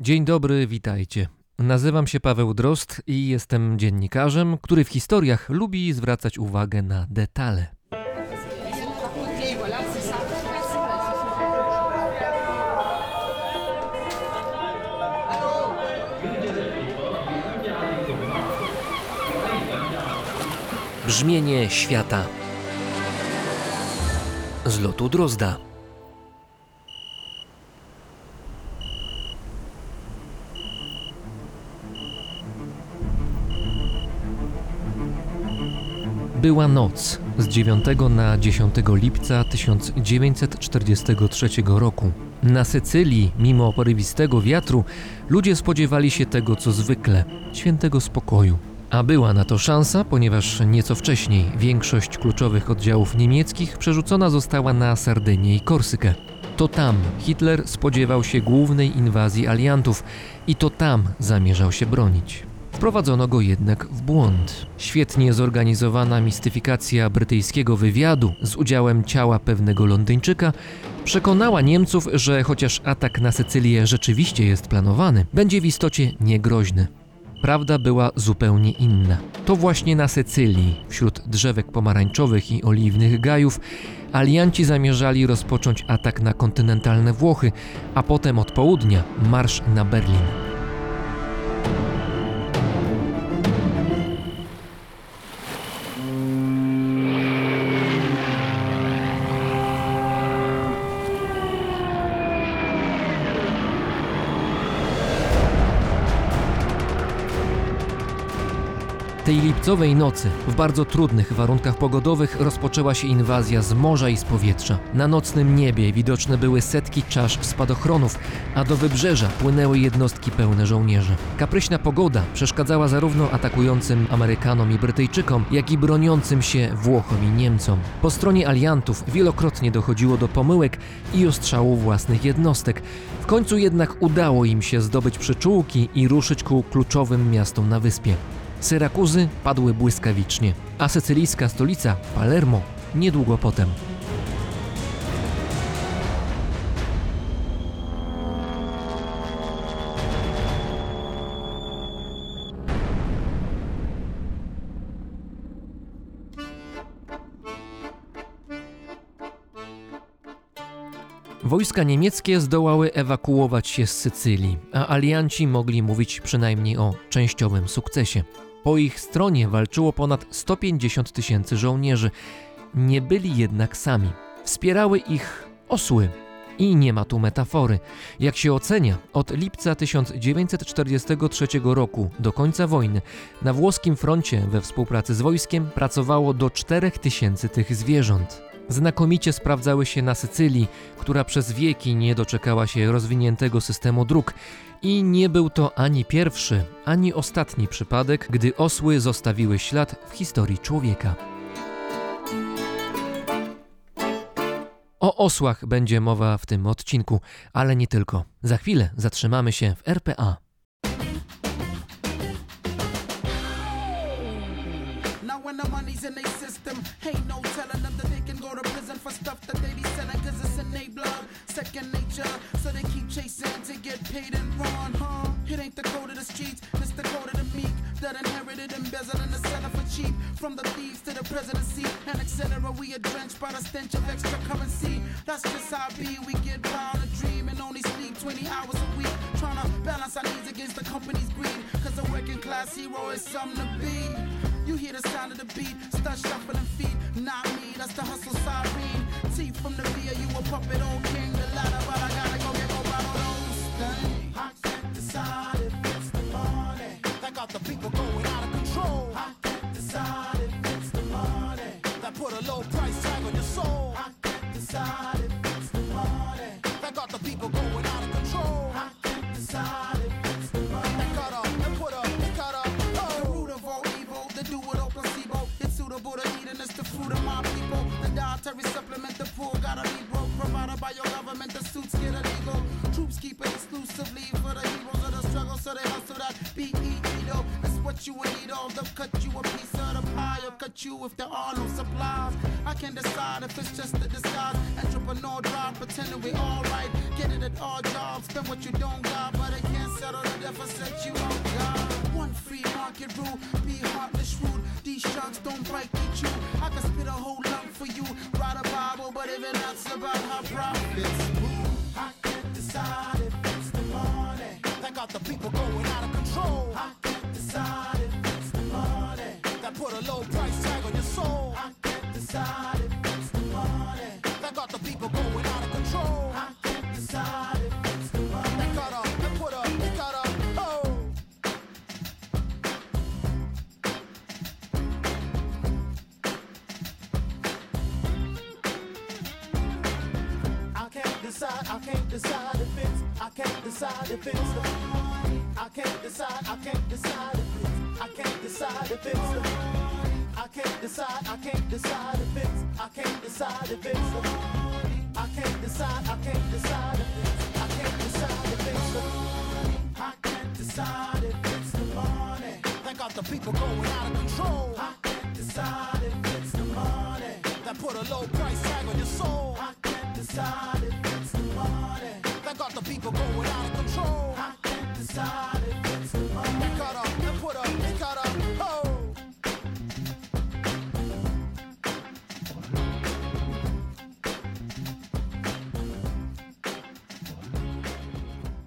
Dzień dobry, witajcie. Nazywam się Paweł Drost i jestem dziennikarzem, który w historiach lubi zwracać uwagę na detale. Brzmienie świata z lotu Drozda. Była noc z 9 na 10 lipca 1943 roku. Na Sycylii, mimo porywistego wiatru, ludzie spodziewali się tego co zwykle świętego spokoju. A była na to szansa, ponieważ nieco wcześniej większość kluczowych oddziałów niemieckich przerzucona została na Sardynię i Korsykę. To tam Hitler spodziewał się głównej inwazji aliantów i to tam zamierzał się bronić. Wprowadzono go jednak w błąd. Świetnie zorganizowana mistyfikacja brytyjskiego wywiadu z udziałem ciała pewnego Londyńczyka przekonała Niemców, że chociaż atak na Sycylię rzeczywiście jest planowany, będzie w istocie niegroźny. Prawda była zupełnie inna. To właśnie na Sycylii, wśród drzewek pomarańczowych i oliwnych gajów, alianci zamierzali rozpocząć atak na kontynentalne Włochy, a potem od południa marsz na Berlin. Tej lipcowej nocy, w bardzo trudnych warunkach pogodowych, rozpoczęła się inwazja z morza i z powietrza. Na nocnym niebie widoczne były setki czasz spadochronów, a do wybrzeża płynęły jednostki pełne żołnierzy. Kapryśna pogoda przeszkadzała zarówno atakującym Amerykanom i Brytyjczykom, jak i broniącym się Włochom i Niemcom. Po stronie aliantów wielokrotnie dochodziło do pomyłek i ostrzału własnych jednostek. W końcu jednak udało im się zdobyć przyczółki i ruszyć ku kluczowym miastom na wyspie. Syrakuzy padły błyskawicznie, a sycylijska stolica, Palermo, niedługo potem. Wojska niemieckie zdołały ewakuować się z Sycylii, a alianci mogli mówić przynajmniej o częściowym sukcesie. Po ich stronie walczyło ponad 150 tysięcy żołnierzy. Nie byli jednak sami. Wspierały ich osły. I nie ma tu metafory. Jak się ocenia, od lipca 1943 roku do końca wojny na włoskim froncie we współpracy z wojskiem pracowało do 4000 tych zwierząt. Znakomicie sprawdzały się na Sycylii, która przez wieki nie doczekała się rozwiniętego systemu dróg i nie był to ani pierwszy, ani ostatni przypadek, gdy osły zostawiły ślad w historii człowieka. O osłach będzie mowa w tym odcinku, ale nie tylko. Za chwilę zatrzymamy się w RPA. Now when the money's in system, ain't no telling blood, second nature. So they keep chasing to get paid and run, huh? It ain't the code of the streets, it's the code of the meek that inherited embezzling the seller for cheap. From the thieves to the presidency and etc. We are drenched by the stench of extra currency. That's just how it be. We get by on a dream and only sleep 20 hours a week. Trying to balance our needs against the company's greed. Cause a working class hero is something to be. You hear the sound of the beat, start shuffling feet. Not me, that's the hustle siren. T from the via, you a puppet on king. The ladder, but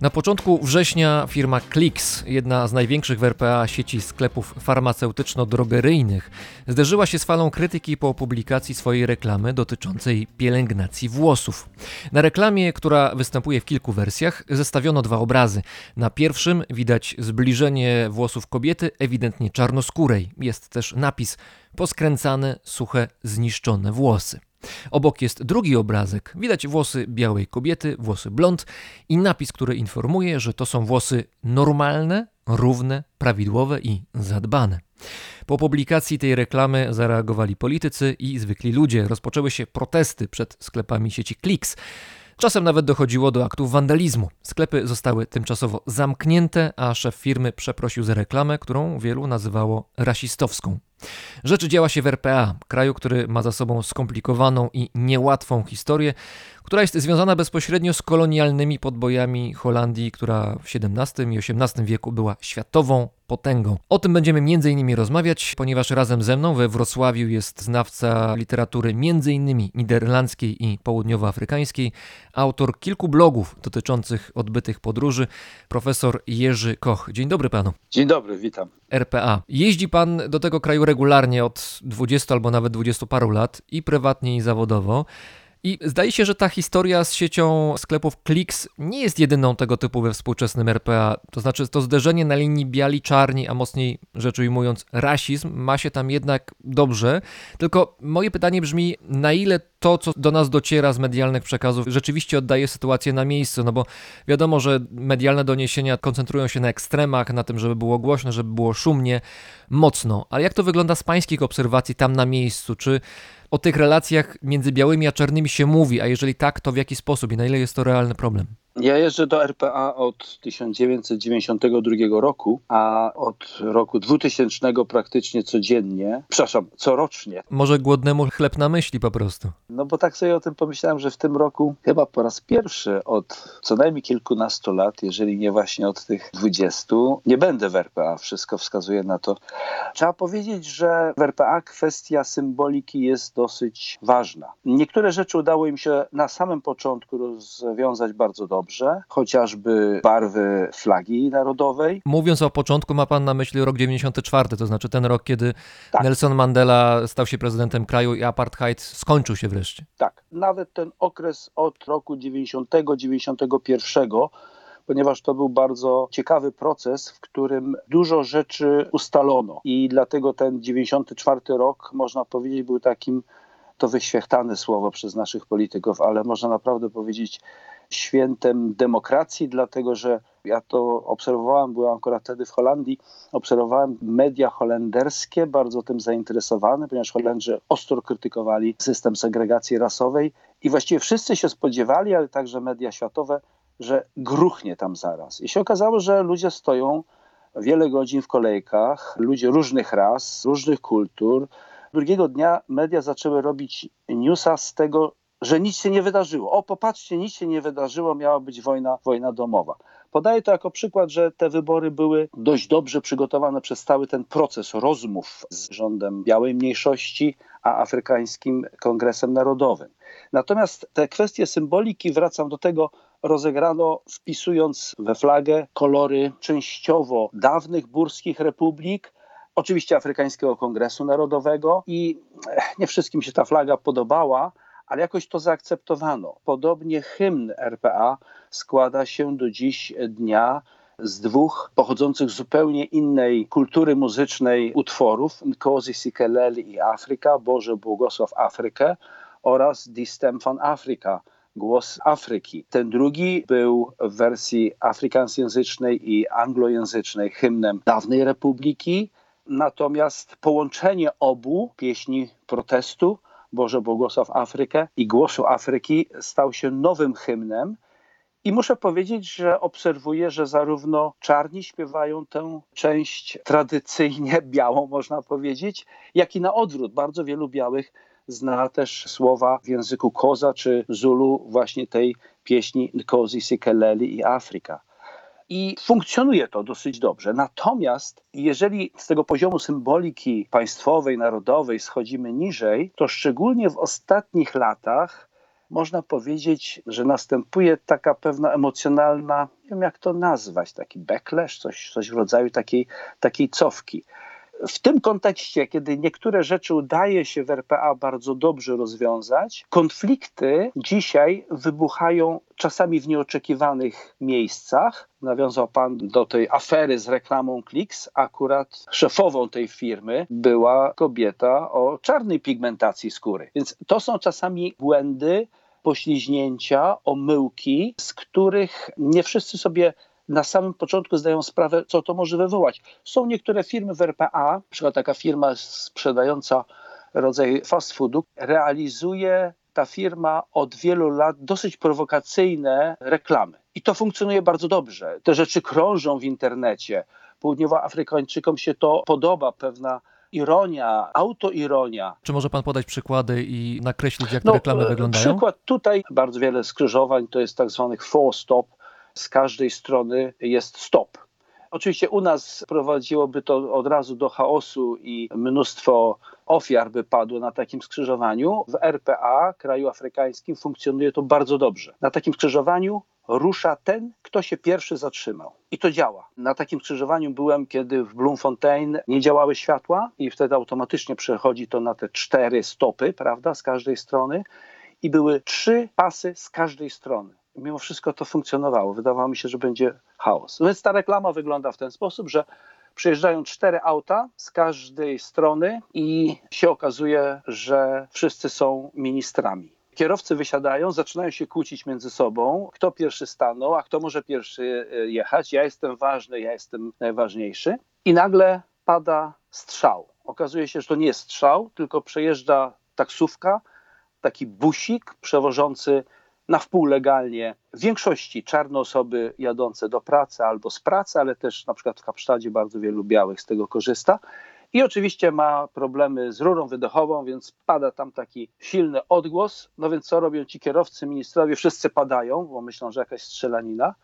Na początku września firma Klix, jedna z największych w RPA sieci sklepów farmaceutyczno-drogeryjnych, zderzyła się z falą krytyki po publikacji swojej reklamy dotyczącej pielęgnacji włosów. Na reklamie, która występuje w kilku wersjach, zestawiono dwa obrazy. Na pierwszym widać zbliżenie włosów kobiety, ewidentnie czarnoskórej. Jest też napis poskręcane, suche, zniszczone włosy. Obok jest drugi obrazek. Widać włosy białej kobiety, włosy blond i napis, który informuje, że to są włosy normalne, równe, prawidłowe i zadbane. Po publikacji tej reklamy zareagowali politycy i zwykli ludzie. Rozpoczęły się protesty przed sklepami sieci Klix. Czasem nawet dochodziło do aktów wandalizmu. Sklepy zostały tymczasowo zamknięte, a szef firmy przeprosił za reklamę, którą wielu nazywało rasistowską. Rzecz działa się w RPA, kraju, który ma za sobą skomplikowaną i niełatwą historię, która jest związana bezpośrednio z kolonialnymi podbojami Holandii, która w XVII i XVIII wieku była światową potęgą. O tym będziemy m.in. rozmawiać, ponieważ razem ze mną we Wrocławiu jest znawca literatury m.in. niderlandzkiej i południowoafrykańskiej, autor kilku blogów dotyczących odbytych podróży, profesor Jerzy Koch. Dzień dobry panu. Dzień dobry, witam. RPA. Jeździ pan do tego kraju regularnie od 20 albo nawet 20 paru lat i prywatnie i zawodowo. I zdaje się, że ta historia z siecią sklepów Klix nie jest jedyną tego typu we współczesnym RPA. To znaczy, to zderzenie na linii biali-czarni, a mocniej rzecz ujmując, rasizm, ma się tam jednak dobrze. Tylko moje pytanie brzmi, na ile to, co do nas dociera z medialnych przekazów, rzeczywiście oddaje sytuację na miejscu? No bo wiadomo, że medialne doniesienia koncentrują się na ekstremach, na tym, żeby było głośno, żeby było szumnie, mocno. Ale jak to wygląda z pańskich obserwacji tam na miejscu? Czy o tych relacjach między białymi a czarnymi się mówi, a jeżeli tak, to w jaki sposób i na ile jest to realny problem? Ja jeżdżę do RPA od 1992 roku, a od roku 2000 praktycznie codziennie, przepraszam, corocznie. Może głodnemu chleb na myśli po prostu. No bo tak sobie o tym pomyślałem, że w tym roku chyba po raz pierwszy od co najmniej kilkunastu lat, jeżeli nie właśnie od tych 20, nie będę w RPA. Wszystko wskazuje na to. Trzeba powiedzieć, że w RPA kwestia symboliki jest dosyć ważna. Niektóre rzeczy udało im się na samym początku rozwiązać bardzo dobrze dobrze, chociażby barwy flagi narodowej. Mówiąc o początku, ma pan na myśli rok 94, to znaczy ten rok, kiedy tak. Nelson Mandela stał się prezydentem kraju i apartheid skończył się wreszcie. Tak, nawet ten okres od roku 90-91 ponieważ to był bardzo ciekawy proces, w którym dużo rzeczy ustalono i dlatego ten 94 rok, można powiedzieć, był takim, to wyświechtane słowo przez naszych polityków, ale można naprawdę powiedzieć świętem demokracji, dlatego że ja to obserwowałem, byłem akurat wtedy w Holandii, obserwowałem media holenderskie, bardzo tym zainteresowane, ponieważ Holendrzy ostro krytykowali system segregacji rasowej i właściwie wszyscy się spodziewali, ale także media światowe, że gruchnie tam zaraz. I się okazało, że ludzie stoją wiele godzin w kolejkach, ludzie różnych ras, różnych kultur. Drugiego dnia media zaczęły robić newsa z tego, że nic się nie wydarzyło. O, popatrzcie, nic się nie wydarzyło, miała być wojna, wojna domowa. Podaję to jako przykład, że te wybory były dość dobrze przygotowane przez cały ten proces rozmów z rządem białej mniejszości, a afrykańskim Kongresem Narodowym. Natomiast te kwestie symboliki, wracam do tego, rozegrano wpisując we flagę kolory częściowo dawnych burskich republik, oczywiście Afrykańskiego Kongresu Narodowego i nie wszystkim się ta flaga podobała, ale jakoś to zaakceptowano. Podobnie hymn RPA składa się do dziś dnia z dwóch pochodzących zupełnie innej kultury muzycznej utworów Nkosi Sikeleli i Afryka, Boże błogosław Afrykę oraz Distem van Afrika, Głos Afryki. Ten drugi był w wersji afrykańskojęzycznej i anglojęzycznej hymnem dawnej republiki, natomiast połączenie obu pieśni protestu Boże błogosław Afrykę i Głosu Afryki stał się nowym hymnem, i muszę powiedzieć, że obserwuję, że zarówno czarni śpiewają tę część tradycyjnie białą, można powiedzieć, jak i na odwrót. Bardzo wielu białych zna też słowa w języku Koza czy Zulu, właśnie tej pieśni Nkosi Sikeleli i Afryka. I funkcjonuje to dosyć dobrze. Natomiast jeżeli z tego poziomu symboliki państwowej, narodowej schodzimy niżej, to szczególnie w ostatnich latach można powiedzieć, że następuje taka pewna emocjonalna, nie wiem jak to nazwać, taki backlash, coś, coś w rodzaju takiej, takiej cofki. W tym kontekście, kiedy niektóre rzeczy udaje się w RPA bardzo dobrze rozwiązać, konflikty dzisiaj wybuchają czasami w nieoczekiwanych miejscach. Nawiązał Pan do tej afery z reklamą Klix. Akurat szefową tej firmy była kobieta o czarnej pigmentacji skóry. Więc to są czasami błędy, pośliźnięcia, omyłki, z których nie wszyscy sobie na samym początku zdają sprawę, co to może wywołać. Są niektóre firmy w RPA, na przykład taka firma sprzedająca rodzaj fast foodu, realizuje ta firma od wielu lat dosyć prowokacyjne reklamy. I to funkcjonuje bardzo dobrze. Te rzeczy krążą w internecie. Południowoafrykańczykom się to podoba, pewna ironia, autoironia. Czy może pan podać przykłady i nakreślić, jak te no, reklamy wyglądają? Przykład tutaj, bardzo wiele skrzyżowań, to jest tak zwanych four stop. Z każdej strony jest stop. Oczywiście u nas prowadziłoby to od razu do chaosu i mnóstwo ofiar by padło na takim skrzyżowaniu. W RPA, kraju afrykańskim, funkcjonuje to bardzo dobrze. Na takim skrzyżowaniu rusza ten, kto się pierwszy zatrzymał. I to działa. Na takim skrzyżowaniu byłem, kiedy w Bloemfontein nie działały światła i wtedy automatycznie przechodzi to na te cztery stopy, prawda, z każdej strony i były trzy pasy z każdej strony. Mimo wszystko to funkcjonowało. Wydawało mi się, że będzie chaos. Więc ta reklama wygląda w ten sposób, że przyjeżdżają cztery auta z każdej strony i się okazuje, że wszyscy są ministrami kierowcy wysiadają, zaczynają się kłócić między sobą, kto pierwszy stanął, a kto może pierwszy e, jechać. Ja jestem ważny, ja jestem najważniejszy. I nagle pada strzał. Okazuje się, że to nie jest strzał, tylko przejeżdża taksówka, taki busik przewożący na wpół legalnie w większości czarne osoby jadące do pracy albo z pracy, ale też na przykład w Kapsztadzie bardzo wielu białych z tego korzysta. I oczywiście ma problemy z rurą wydechową, więc pada tam taki silny odgłos. No więc co robią ci kierowcy, ministrowie? Wszyscy padają, bo myślą, że jakaś strzelanina.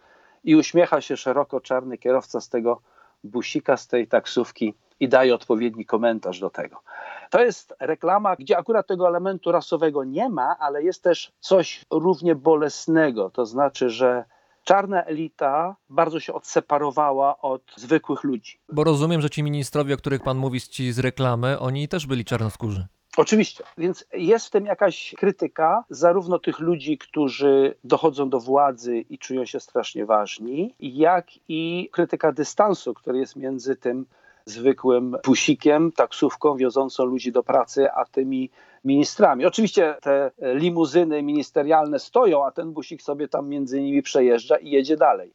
I uśmiecha się szeroko czarny kierowca z tego busika, z tej taksówki i daje odpowiedni komentarz do tego. To jest reklama, gdzie akurat tego elementu rasowego nie ma, ale jest też coś równie bolesnego. To znaczy, że czarna elita bardzo się odseparowała od zwykłych ludzi. Bo rozumiem, że ci ministrowie, o których pan mówi, ci z reklamy, oni też byli czarnoskórzy. Oczywiście, więc jest w tym jakaś krytyka zarówno tych ludzi, którzy dochodzą do władzy i czują się strasznie ważni, jak i krytyka dystansu, który jest między tym zwykłym busikiem, taksówką wiozącą ludzi do pracy, a tymi ministrami. Oczywiście te limuzyny ministerialne stoją, a ten busik sobie tam między nimi przejeżdża i jedzie dalej.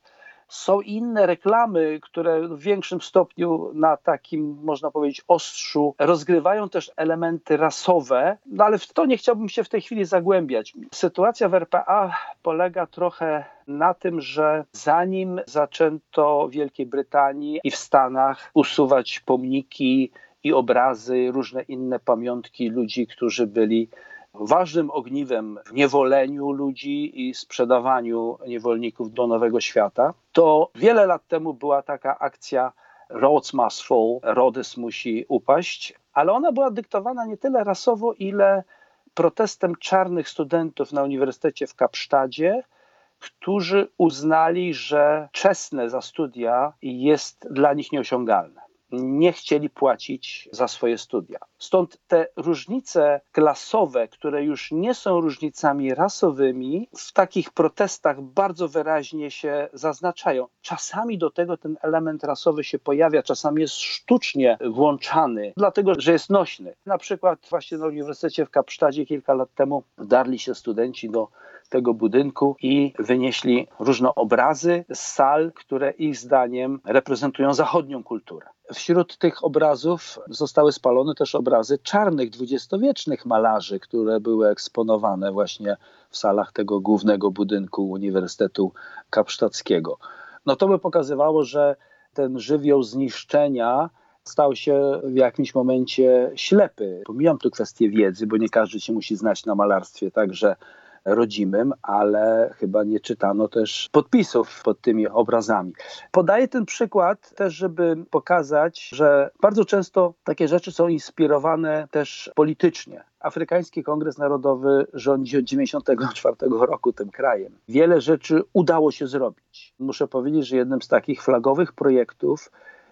Są inne reklamy, które w większym stopniu na takim, można powiedzieć, ostrzu rozgrywają też elementy rasowe, no ale w to nie chciałbym się w tej chwili zagłębiać. Sytuacja w RPA polega trochę na tym, że zanim zaczęto w Wielkiej Brytanii i w Stanach usuwać pomniki i obrazy, różne inne pamiątki ludzi, którzy byli ważnym ogniwem w niewoleniu ludzi i sprzedawaniu niewolników do Nowego Świata, to wiele lat temu była taka akcja Rhodes Must Fall, Rhodes musi upaść, ale ona była dyktowana nie tyle rasowo, ile protestem czarnych studentów na Uniwersytecie w Kapsztadzie, którzy uznali, że czesne za studia jest dla nich nieosiągalne nie chcieli płacić za swoje studia. Stąd te różnice klasowe, które już nie są różnicami rasowymi, w takich protestach bardzo wyraźnie się zaznaczają. Czasami do tego ten element rasowy się pojawia, czasami jest sztucznie włączany, dlatego że jest nośny. Na przykład właśnie na Uniwersytecie w Kapsztadzie kilka lat temu darli się studenci do tego budynku i wynieśli różne obrazy z sal, które ich zdaniem reprezentują zachodnią kulturę. Wśród tych obrazów zostały spalone też obrazy czarnych, dwudziestowiecznych malarzy, które były eksponowane właśnie w salach tego głównego budynku Uniwersytetu Kapsztackiego. No to by pokazywało, że ten żywioł zniszczenia stał się w jakimś momencie ślepy. Pomijam tu kwestię wiedzy, bo nie każdy się musi znać na malarstwie, także rodzimym, ale chyba nie czytano też podpisów pod tymi obrazami. Podaję ten przykład też, żeby pokazać, że bardzo często takie rzeczy są inspirowane też politycznie. Afrykański Kongres Narodowy rządzi od 1994 roku tym krajem. Wiele rzeczy udało się zrobić. Muszę powiedzieć, że jednym z takich flagowych projektów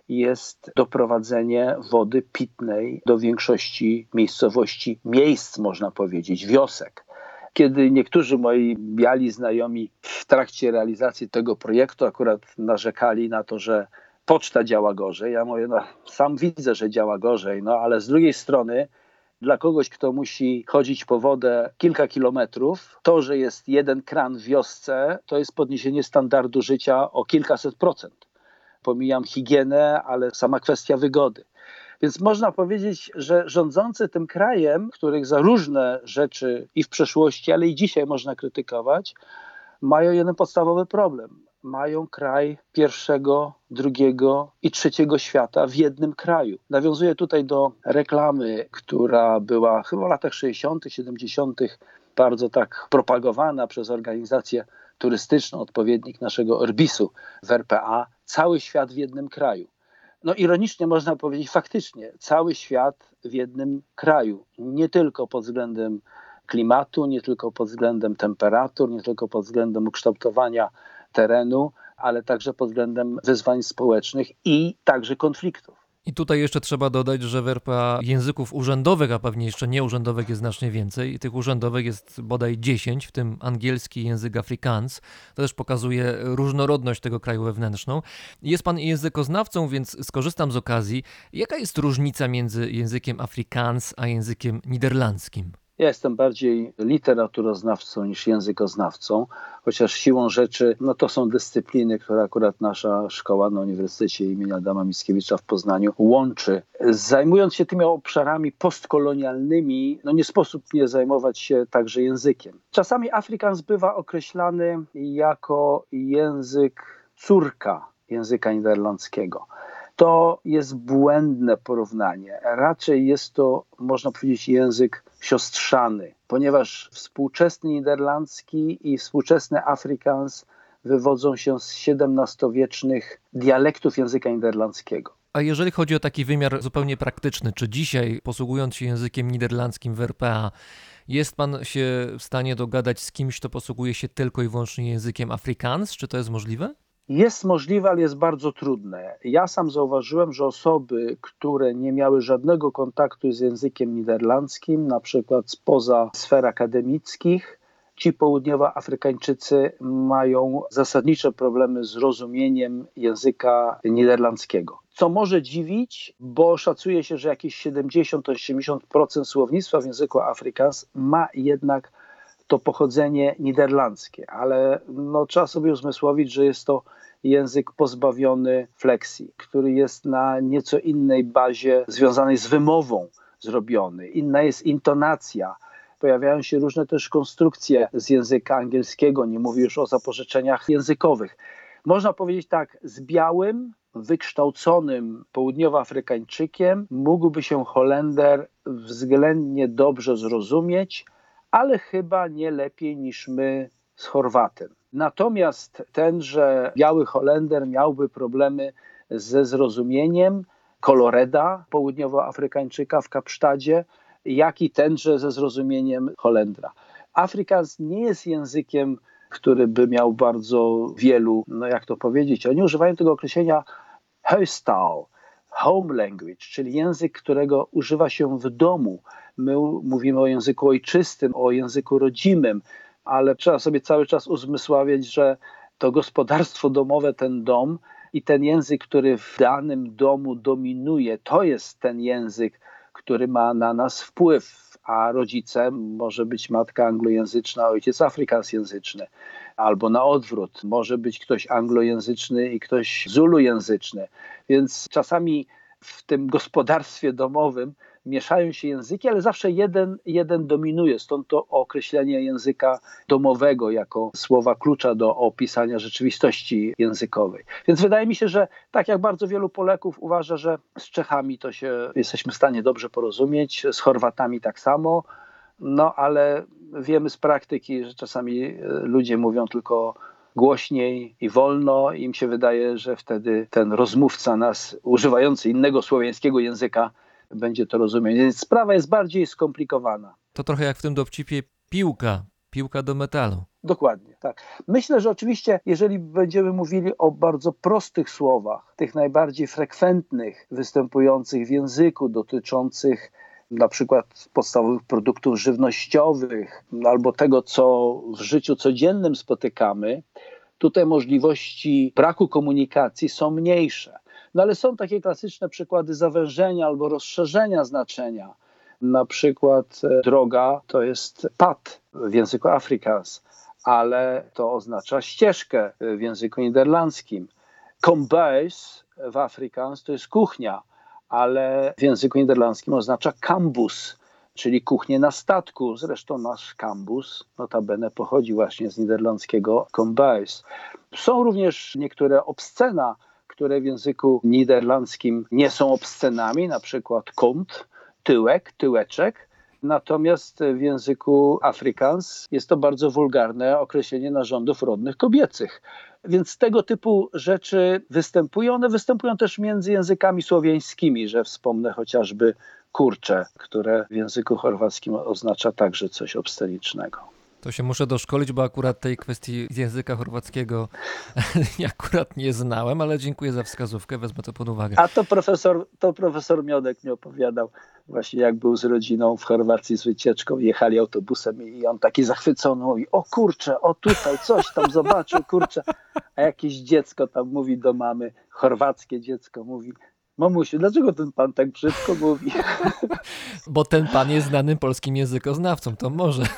jest doprowadzenie wody pitnej do większości miejscowości, miejsc, można powiedzieć, wiosek. Kiedy niektórzy moi biali znajomi w trakcie realizacji tego projektu akurat narzekali na to, że poczta działa gorzej, ja mówię, no sam widzę, że działa gorzej, no ale z drugiej strony dla kogoś, kto musi chodzić po wodę kilka kilometrów, to, że jest jeden kran w wiosce, to jest podniesienie standardu życia o kilkaset procent. Pomijam higienę, ale sama kwestia wygody. Więc można powiedzieć, że rządzący tym krajem, których za różne rzeczy i w przeszłości, ale i dzisiaj można krytykować, mają jeden podstawowy problem. Mają kraj pierwszego, drugiego i trzeciego świata w jednym kraju. Nawiązuję tutaj do reklamy, która była chyba w latach 60., 70., bardzo tak propagowana przez organizację turystyczną, odpowiednik naszego Orbisu w RPA. Cały świat w jednym kraju no ironicznie można powiedzieć, faktycznie cały świat w jednym kraju, nie tylko pod względem klimatu, nie tylko pod względem temperatur, nie tylko pod względem ukształtowania terenu, ale także pod względem wyzwań społecznych i także konfliktów. I tutaj jeszcze trzeba dodać, że w RPA języków urzędowych, a pewnie jeszcze nieurzędowych jest znacznie więcej. Tych urzędowych jest bodaj 10, w tym angielski język Afrikaans. To też pokazuje różnorodność tego kraju wewnętrzną. Jest pan językoznawcą, więc skorzystam z okazji. Jaka jest różnica między językiem Afrikaans a językiem niderlandzkim? Ja jestem bardziej literaturoznawcą niż językoznawcą, chociaż siłą rzeczy no to są dyscypliny, które akurat nasza szkoła na Uniwersytecie imienia Adama Mickiewicza w Poznaniu łączy. Zajmując się tymi obszarami postkolonialnymi, no nie sposób nie zajmować się także językiem. Czasami Afrikaans bywa określany jako język córka języka niderlandzkiego to jest błędne porównanie. Raczej jest to, można powiedzieć, język siostrzany, ponieważ współczesny niderlandzki i współczesny Afrikaans wywodzą się z XVII-wiecznych dialektów języka niderlandzkiego. A jeżeli chodzi o taki wymiar zupełnie praktyczny, czy dzisiaj, posługując się językiem niderlandzkim w RPA, jest pan się w stanie dogadać z kimś, kto posługuje się tylko i wyłącznie językiem Afrikaans? Czy to jest możliwe? Jest możliwe, ale jest bardzo trudne. Ja sam zauważyłem, że osoby, które nie miały żadnego kontaktu z językiem niderlandzkim, na przykład spoza sfer akademickich, ci południowoafrykańczycy mają zasadnicze problemy z rozumieniem języka niderlandzkiego. Co może dziwić, bo szacuje się, że jakieś 70-80% słownictwa w języku Afrikaans ma jednak to pochodzenie niderlandzkie, ale no, trzeba sobie uzmysłowić, że jest to język pozbawiony fleksji, który jest na nieco innej bazie związanej z wymową zrobiony. Inna jest intonacja. Pojawiają się różne też konstrukcje z języka angielskiego, nie mówię już o zapożyczeniach językowych. Można powiedzieć tak, z białym, wykształconym południowoafrykańczykiem mógłby się Holender względnie dobrze zrozumieć, ale chyba nie lepiej niż my z Chorwatem. Natomiast tenże biały Holender miałby problemy ze zrozumieniem koloreda południowoafrykańczyka w Kapsztadzie, jak i tenże ze zrozumieniem Holendra. Afrikaans nie jest językiem, który by miał bardzo wielu, no jak to powiedzieć, oni używają tego określenia huistaal, home language, czyli język, którego używa się w domu. My mówimy o języku ojczystym, o języku rodzimym, ale trzeba sobie cały czas uzmysławiać, że to gospodarstwo domowe, ten dom i ten język, który w danym domu dominuje, to jest ten język, który ma na nas wpływ, a rodzicem może być matka anglojęzyczna, ojciec afrykansjęzyczny, albo na odwrót, może być ktoś anglojęzyczny i ktoś zulujęzyczny. Więc czasami w tym gospodarstwie domowym mieszają się języki, ale zawsze jeden, jeden dominuje. Stąd to określenie języka domowego jako słowa klucza do opisania rzeczywistości językowej. Więc wydaje mi się, że tak jak bardzo wielu Polaków uważa, że z Czechami to się jesteśmy w stanie dobrze porozumieć, z Chorwatami tak samo, no ale wiemy z praktyki, że czasami e, ludzie mówią tylko głośniej i wolno. Im się wydaje, że wtedy ten rozmówca nas, używający innego słowiańskiego języka, będzie to rozumieć. Więc sprawa jest bardziej skomplikowana. To trochę jak w tym dowcipie piłka, piłka do metalu. Dokładnie, tak. Myślę, że oczywiście, jeżeli będziemy mówili o bardzo prostych słowach, tych najbardziej frekwentnych, występujących w języku, dotyczących na przykład podstawowych produktów żywnościowych albo tego, co w życiu codziennym spotykamy, tutaj możliwości braku komunikacji są mniejsze. No ale są takie klasyczne przykłady zawężenia albo rozszerzenia znaczenia. Na przykład e, droga to jest pad w języku Afrikaans, ale to oznacza ścieżkę w języku niderlandzkim. Kombuis w Afrikaans to jest kuchnia, ale w języku niderlandzkim oznacza kambus, czyli kuchnię na statku. Zresztą nasz kambus notabene pochodzi właśnie z niderlandzkiego kombuis. Są również niektóre obscena które w języku niderlandzkim nie są obscenami, na przykład kont, tyłek, tyłeczek. Natomiast w języku Afrikaans jest to bardzo wulgarne określenie narządów rodnych kobiecych. Więc tego typu rzeczy występują. One występują też między językami słowiańskimi, że wspomnę chociażby kurcze, które w języku chorwackim oznacza także coś obscenicznego. To się muszę doszkolić, bo akurat tej kwestii języka chorwackiego akurat nie znałem, ale dziękuję za wskazówkę, wezmę to pod uwagę. A to profesor, to profesor Miodek mi opowiadał właśnie jak był z rodziną w Chorwacji z wycieczką, jechali autobusem i on taki zachwycony mówi, o kurczę, o tutaj coś tam zobaczył, kurczę. A jakieś dziecko tam mówi do mamy, chorwackie dziecko mówi, Mamusiu, dlaczego ten pan tak brzydko mówi? Bo ten pan jest znanym polskim językoznawcą, to może.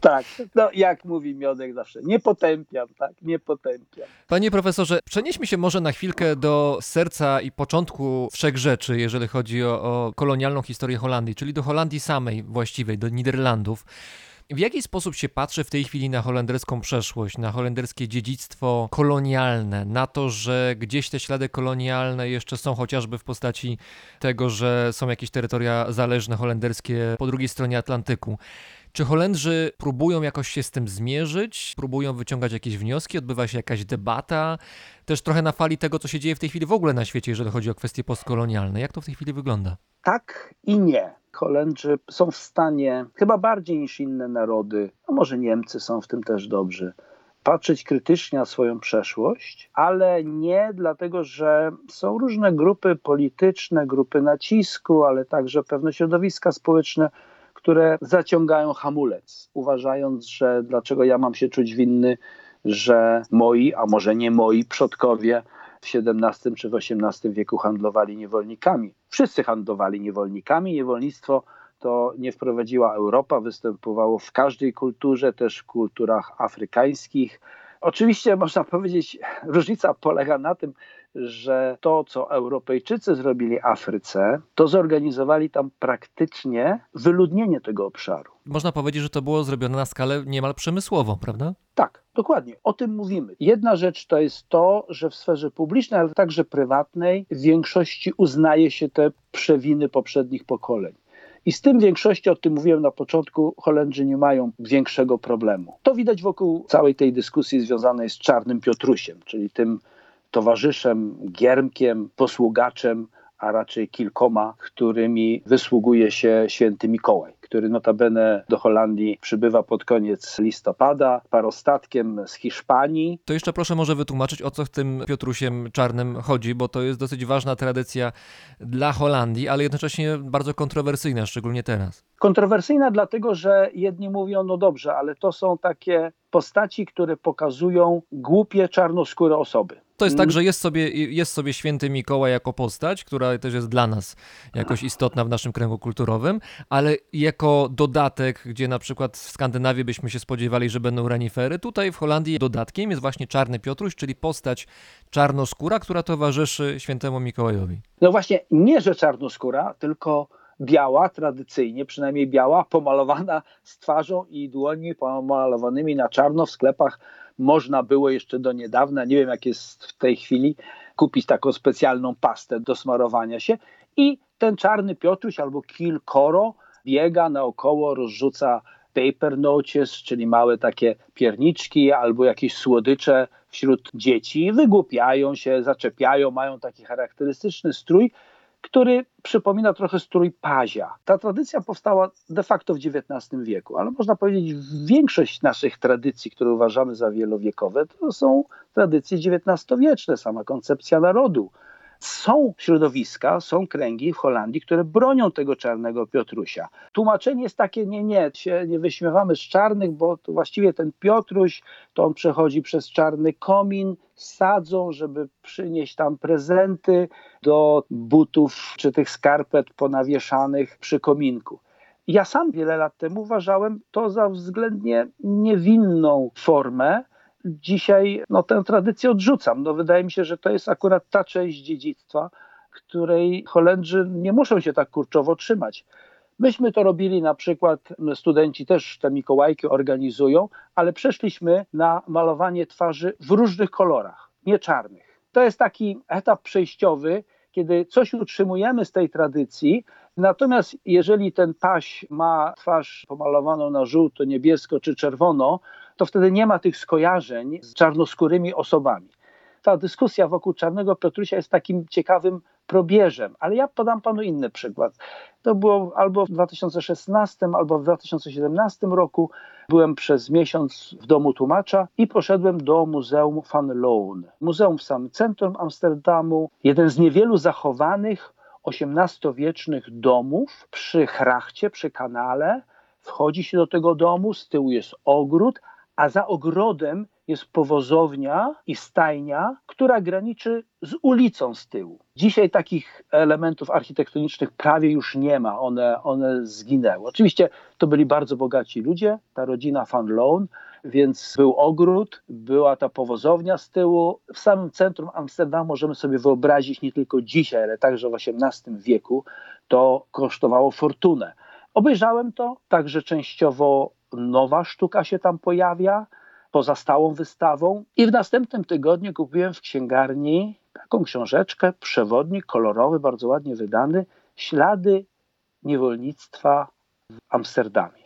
Tak, no jak mówi Miodek zawsze, nie potępiam, tak, nie potępiam. Panie profesorze, przenieśmy się może na chwilkę do serca i początku wszech rzeczy, jeżeli chodzi o, o kolonialną historię Holandii, czyli do Holandii samej właściwej, do Niderlandów. W jaki sposób się patrzy w tej chwili na holenderską przeszłość, na holenderskie dziedzictwo kolonialne, na to, że gdzieś te ślady kolonialne jeszcze są chociażby w postaci tego, że są jakieś terytoria zależne holenderskie po drugiej stronie Atlantyku? Czy Holendrzy próbują jakoś się z tym zmierzyć? Próbują wyciągać jakieś wnioski? Odbywa się jakaś debata? Też trochę na fali tego, co się dzieje w tej chwili w ogóle na świecie, jeżeli chodzi o kwestie postkolonialne. Jak to w tej chwili wygląda? Tak i nie. Holendrzy są w stanie, chyba bardziej niż inne narody, a może Niemcy są w tym też dobrzy, patrzeć krytycznie na swoją przeszłość, ale nie dlatego, że są różne grupy polityczne, grupy nacisku, ale także pewne środowiska społeczne, które zaciągają hamulec, uważając, że dlaczego ja mam się czuć winny, że moi, a może nie moi przodkowie w XVII czy w XVIII wieku handlowali niewolnikami. Wszyscy handlowali niewolnikami. Niewolnictwo to nie wprowadziła Europa, występowało w każdej kulturze, też w kulturach afrykańskich. Oczywiście można powiedzieć, różnica polega na tym, że to, co Europejczycy zrobili Afryce, to zorganizowali tam praktycznie wyludnienie tego obszaru. Można powiedzieć, że to było zrobione na skalę niemal przemysłową, prawda? Tak, dokładnie. O tym mówimy. Jedna rzecz to jest to, że w sferze publicznej, ale także prywatnej w większości uznaje się te przewiny poprzednich pokoleń. I z tym w większości, o tym mówiłem na początku, Holendrzy nie mają większego problemu. To widać wokół całej tej dyskusji związanej z Czarnym Piotrusiem, czyli tym towarzyszem, giermkiem, posługaczem a raczej kilkoma, którymi wysługuje się święty Mikołaj, który notabene do Holandii przybywa pod koniec listopada parostatkiem z Hiszpanii. To jeszcze proszę może wytłumaczyć, o co w tym Piotrusiem Czarnym chodzi, bo to jest dosyć ważna tradycja dla Holandii, ale jednocześnie bardzo kontrowersyjna, szczególnie teraz. Kontrowersyjna dlatego, że jedni mówią, no dobrze, ale to są takie postaci, które pokazują głupie, czarnoskóre osoby. To jest tak, że jest sobie, jest sobie święty Mikołaj jako postać, która też jest dla nas jakoś istotna w naszym kręgu kulturowym, ale jako dodatek, gdzie na przykład w Skandynawii byśmy się spodziewali, że będą renifery, tutaj w Holandii dodatkiem jest właśnie Czarny Piotruś, czyli postać czarnoskóra, która towarzyszy świętemu Mikołajowi. No właśnie, nie że czarnoskóra, tylko biała, tradycyjnie przynajmniej biała, pomalowana z twarzą i dłońmi pomalowanymi na czarno w sklepach. Można było jeszcze do niedawna, nie wiem jak jest w tej chwili, kupić taką specjalną pastę do smarowania się i ten czarny Piotruś albo kilkoro biega naokoło, rozrzuca paper notes, czyli małe takie pierniczki albo jakieś słodycze wśród dzieci. Wygłupiają się, zaczepiają, mają taki charakterystyczny strój, który przypomina trochę strój pazia. Ta tradycja powstała de facto w XIX wieku, ale można powiedzieć, większość naszych tradycji, które uważamy za wielowiekowe, to są tradycje XIX-wieczne, sama koncepcja narodu. Są środowiska, są kręgi w Holandii, które bronią tego czarnego Piotrusia. Tłumaczenie jest takie, nie, nie, się nie wyśmiewamy z czarnych, bo właściwie ten Piotruś, to on przechodzi przez czarny komin, sadzą, żeby przynieść tam prezenty do butów czy tych skarpet ponawieszanych przy kominku. Ja sam wiele lat temu uważałem to za względnie niewinną formę, dzisiaj no, tę tradycję odrzucam. No, wydaje mi się, że to jest akurat ta część dziedzictwa, której Holendrzy nie muszą się tak kurczowo trzymać. Myśmy to robili na przykład, studenci też te Mikołajki organizują, ale przeszliśmy na malowanie twarzy w różnych kolorach, nie czarnych. To jest taki etap przejściowy, kiedy coś utrzymujemy z tej tradycji, natomiast jeżeli ten paś ma twarz pomalowaną na żółto, niebiesko czy czerwono, to wtedy nie ma tych skojarzeń z czarnoskórymi osobami. Ta dyskusja wokół Czarnego Piotrusia jest takim ciekawym probierzem, ale ja podam panu inny przykład. To było albo w 2016, albo w 2017 roku. Byłem przez miesiąc w domu tłumacza i poszedłem do Muzeum van Loon. Muzeum w samym centrum Amsterdamu, jeden z niewielu zachowanych XVIII-wiecznych domów przy Hrachcie, przy kanale. Wchodzi się do tego domu, z tyłu jest ogród, a za ogrodem jest powozownia i stajnia, która graniczy z ulicą z tyłu. Dzisiaj takich elementów architektonicznych prawie już nie ma, one, one zginęły. Oczywiście to byli bardzo bogaci ludzie, ta rodzina Van Loon, więc był ogród, była ta powozownia z tyłu. W samym centrum Amsterdamu możemy sobie wyobrazić nie tylko dzisiaj, ale także w XVIII wieku to kosztowało fortunę. Obejrzałem to, także częściowo nowa sztuka się tam pojawia, poza stałą wystawą. I w następnym tygodniu kupiłem w księgarni taką książeczkę, przewodnik kolorowy, bardzo ładnie wydany, Ślady niewolnictwa w Amsterdamie.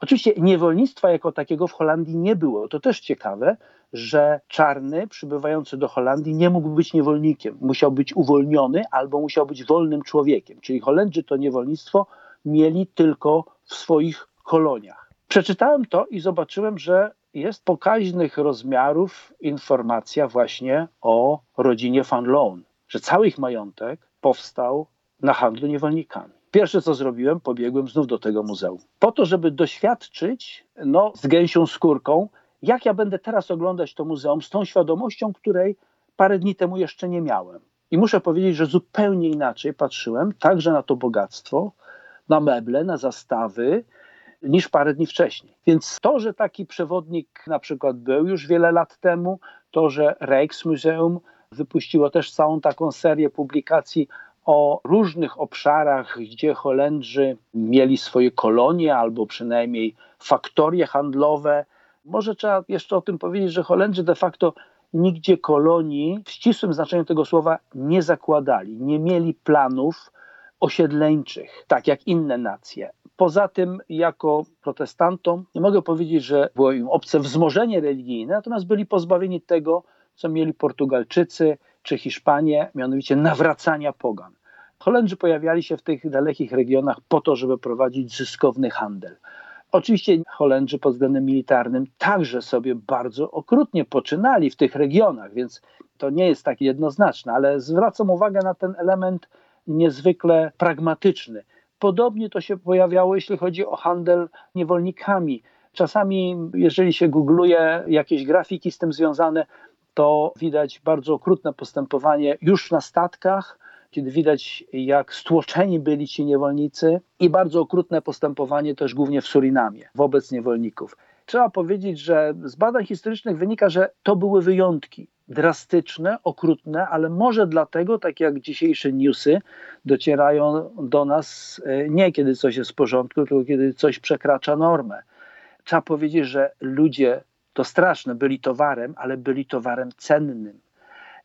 Oczywiście niewolnictwa jako takiego w Holandii nie było. To też ciekawe, że czarny przybywający do Holandii nie mógł być niewolnikiem. Musiał być uwolniony albo musiał być wolnym człowiekiem. Czyli Holendrzy to niewolnictwo mieli tylko w swoich koloniach. Przeczytałem to i zobaczyłem, że jest pokaźnych rozmiarów informacja właśnie o rodzinie Van Loon, że cały ich majątek powstał na handlu niewolnikami. Pierwsze co zrobiłem, pobiegłem znów do tego muzeum. Po to, żeby doświadczyć no, z gęsią skórką, jak ja będę teraz oglądać to muzeum z tą świadomością, której parę dni temu jeszcze nie miałem. I muszę powiedzieć, że zupełnie inaczej patrzyłem także na to bogactwo, na meble, na zastawy, niż parę dni wcześniej. Więc to, że taki przewodnik na przykład był już wiele lat temu, to, że Rijksmuseum wypuściło też całą taką serię publikacji o różnych obszarach, gdzie Holendrzy mieli swoje kolonie albo przynajmniej faktorie handlowe. Może trzeba jeszcze o tym powiedzieć, że Holendrzy de facto nigdzie kolonii w ścisłym znaczeniu tego słowa nie zakładali, nie mieli planów osiedleńczych, tak jak inne nacje. Poza tym, jako protestantom, nie mogę powiedzieć, że było im obce wzmożenie religijne, natomiast byli pozbawieni tego, co mieli Portugalczycy czy Hiszpanie, mianowicie nawracania pogan. Holendrzy pojawiali się w tych dalekich regionach po to, żeby prowadzić zyskowny handel. Oczywiście Holendrzy pod względem militarnym także sobie bardzo okrutnie poczynali w tych regionach, więc to nie jest tak jednoznaczne, ale zwracam uwagę na ten element niezwykle pragmatyczny. Podobnie to się pojawiało, jeśli chodzi o handel niewolnikami. Czasami, jeżeli się googluje jakieś grafiki z tym związane, to widać bardzo okrutne postępowanie już na statkach, kiedy widać, jak stłoczeni byli ci niewolnicy, i bardzo okrutne postępowanie też głównie w Surinamie wobec niewolników. Trzeba powiedzieć, że z badań historycznych wynika, że to były wyjątki drastyczne, okrutne, ale może dlatego, tak jak dzisiejsze newsy, docierają do nas e, nie kiedy coś jest w porządku, tylko kiedy coś przekracza normę. Trzeba powiedzieć, że ludzie, to straszne, byli towarem, ale byli towarem cennym.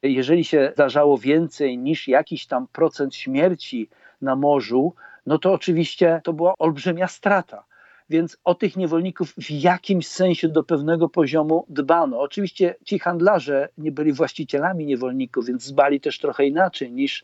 Jeżeli się zdarzało więcej niż jakiś tam procent śmierci na morzu, no to oczywiście to była olbrzymia strata więc o tych niewolników w jakimś sensie do pewnego poziomu dbano. Oczywiście ci handlarze nie byli właścicielami niewolników, więc zbali też trochę inaczej niż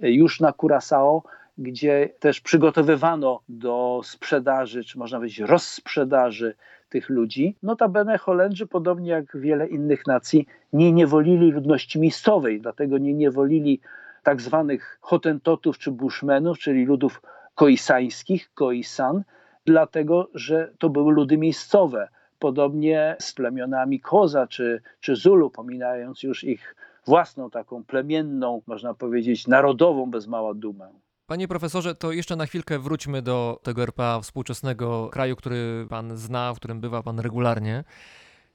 już na Curaçao, gdzie też przygotowywano do sprzedaży, czy można powiedzieć rozsprzedaży tych ludzi. Notabene Holendrzy, podobnie jak wiele innych nacji, nie niewolili ludności miejscowej, dlatego nie niewolili tak zwanych hotentotów czy bushmenów, czyli ludów koisańskich, koisan, dlatego że to były ludy miejscowe. Podobnie z plemionami Koza czy, czy Zulu, pominając już ich własną taką plemienną, można powiedzieć, narodową bez mała dumę. Panie profesorze, to jeszcze na chwilkę wróćmy do tego RPA współczesnego kraju, który pan zna, w którym bywa pan regularnie.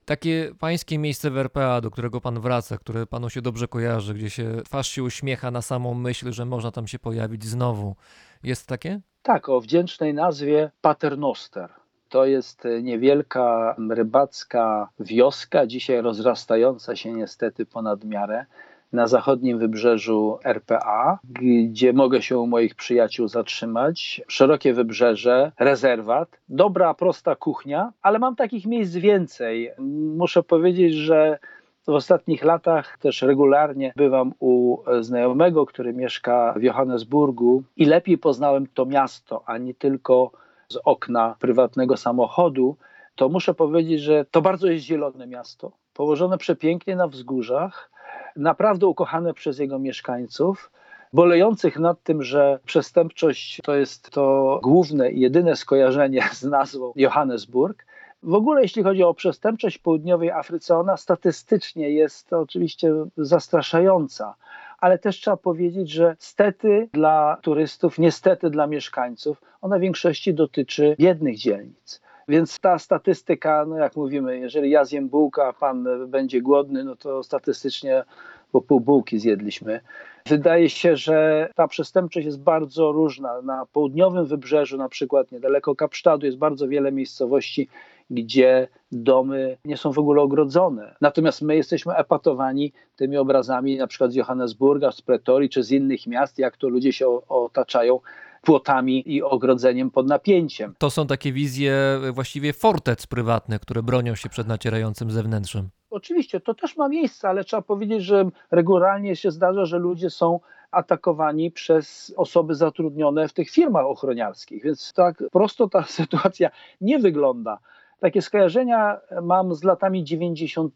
Takie pańskie miejsce w RPA, do którego pan wraca, które panu się dobrze kojarzy, gdzie się twarz się uśmiecha na samą myśl, że można tam się pojawić znowu. Jest takie? Tak, o wdzięcznej nazwie Paternoster. To jest niewielka rybacka wioska, dzisiaj rozrastająca się niestety ponad miarę na zachodnim wybrzeżu RPA, gdzie mogę się u moich przyjaciół zatrzymać. Szerokie wybrzeże, rezerwat, dobra, prosta kuchnia, ale mam takich miejsc więcej. Muszę powiedzieć, że w ostatnich latach też regularnie bywam u znajomego, który mieszka w Johannesburgu i lepiej poznałem to miasto, a nie tylko z okna prywatnego samochodu. To muszę powiedzieć, że to bardzo jest zielone miasto, położone przepięknie na wzgórzach, naprawdę ukochane przez jego mieszkańców bolejących nad tym, że przestępczość to jest to główne i jedyne skojarzenie z nazwą Johannesburg. W ogóle jeśli chodzi o przestępczość w południowej Afryce, ona statystycznie jest oczywiście zastraszająca, ale też trzeba powiedzieć, że stety dla turystów, niestety dla mieszkańców, ona w większości dotyczy biednych dzielnic. Więc ta statystyka, no jak mówimy, jeżeli ja zjem bułkę, a pan będzie głodny, no to statystycznie po pół bułki zjedliśmy. Wydaje się, że ta przestępczość jest bardzo różna. Na południowym wybrzeżu, na przykład niedaleko Kapsztadu, jest bardzo wiele miejscowości, gdzie domy nie są w ogóle ogrodzone. Natomiast my jesteśmy epatowani tymi obrazami, na przykład z Johannesburga, z Pretorii czy z innych miast, jak to ludzie się otaczają płotami i ogrodzeniem pod napięciem. To są takie wizje właściwie fortec prywatne, które bronią się przed nacierającym zewnętrzem. Oczywiście, to też ma miejsce, ale trzeba powiedzieć, że regularnie się zdarza, że ludzie są atakowani przez osoby zatrudnione w tych firmach ochroniarskich. Więc tak prosto ta sytuacja nie wygląda. Takie skojarzenia mam z latami 90.,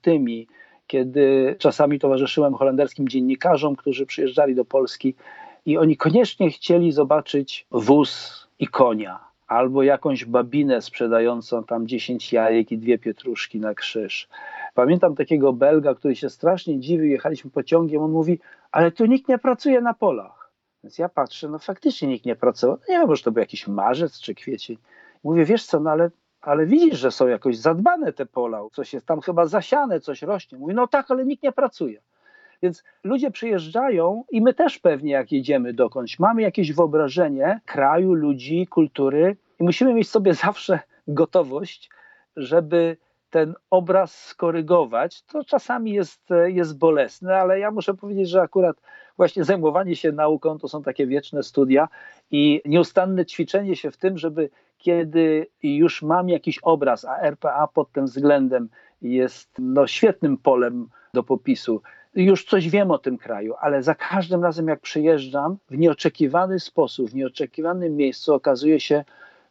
kiedy czasami towarzyszyłem holenderskim dziennikarzom, którzy przyjeżdżali do Polski i oni koniecznie chcieli zobaczyć wóz i konia, albo jakąś babinę sprzedającą tam 10 jajek i dwie pietruszki na krzyż. Pamiętam takiego Belga, który się strasznie dziwił, jechaliśmy pociągiem, on mówi, ale tu nikt nie pracuje na polach. Więc ja patrzę, no faktycznie nikt nie pracował. No nie wiem, może to był jakiś marzec czy kwiecień. Mówię, wiesz co, no ale, ale widzisz, że są jakoś zadbane te pola, coś jest tam chyba zasiane, coś rośnie. Mówi, no tak, ale nikt nie pracuje. Więc ludzie przyjeżdżają i my też pewnie, jak jedziemy dokądś, mamy jakieś wyobrażenie kraju, ludzi, kultury i musimy mieć sobie zawsze gotowość, żeby ten obraz skorygować. To czasami jest, jest bolesne, ale ja muszę powiedzieć, że akurat właśnie zajmowanie się nauką to są takie wieczne studia i nieustanne ćwiczenie się w tym, żeby kiedy już mam jakiś obraz, a RPA pod tym względem jest no, świetnym polem do popisu, już coś wiem o tym kraju, ale za każdym razem, jak przyjeżdżam, w nieoczekiwany sposób, w nieoczekiwanym miejscu okazuje się,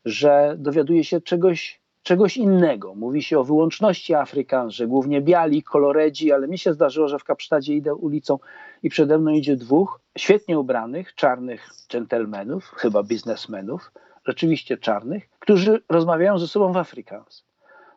że dowiaduję się czegoś, czegoś innego. Mówi się o wyłączności Afrykan, że głównie biali, koloredzi, ale mi się zdarzyło, że w Kapsztadzie idę ulicą i przede mną idzie dwóch świetnie ubranych, czarnych dżentelmenów, chyba biznesmenów, rzeczywiście czarnych, którzy rozmawiają ze sobą w Afrikaans.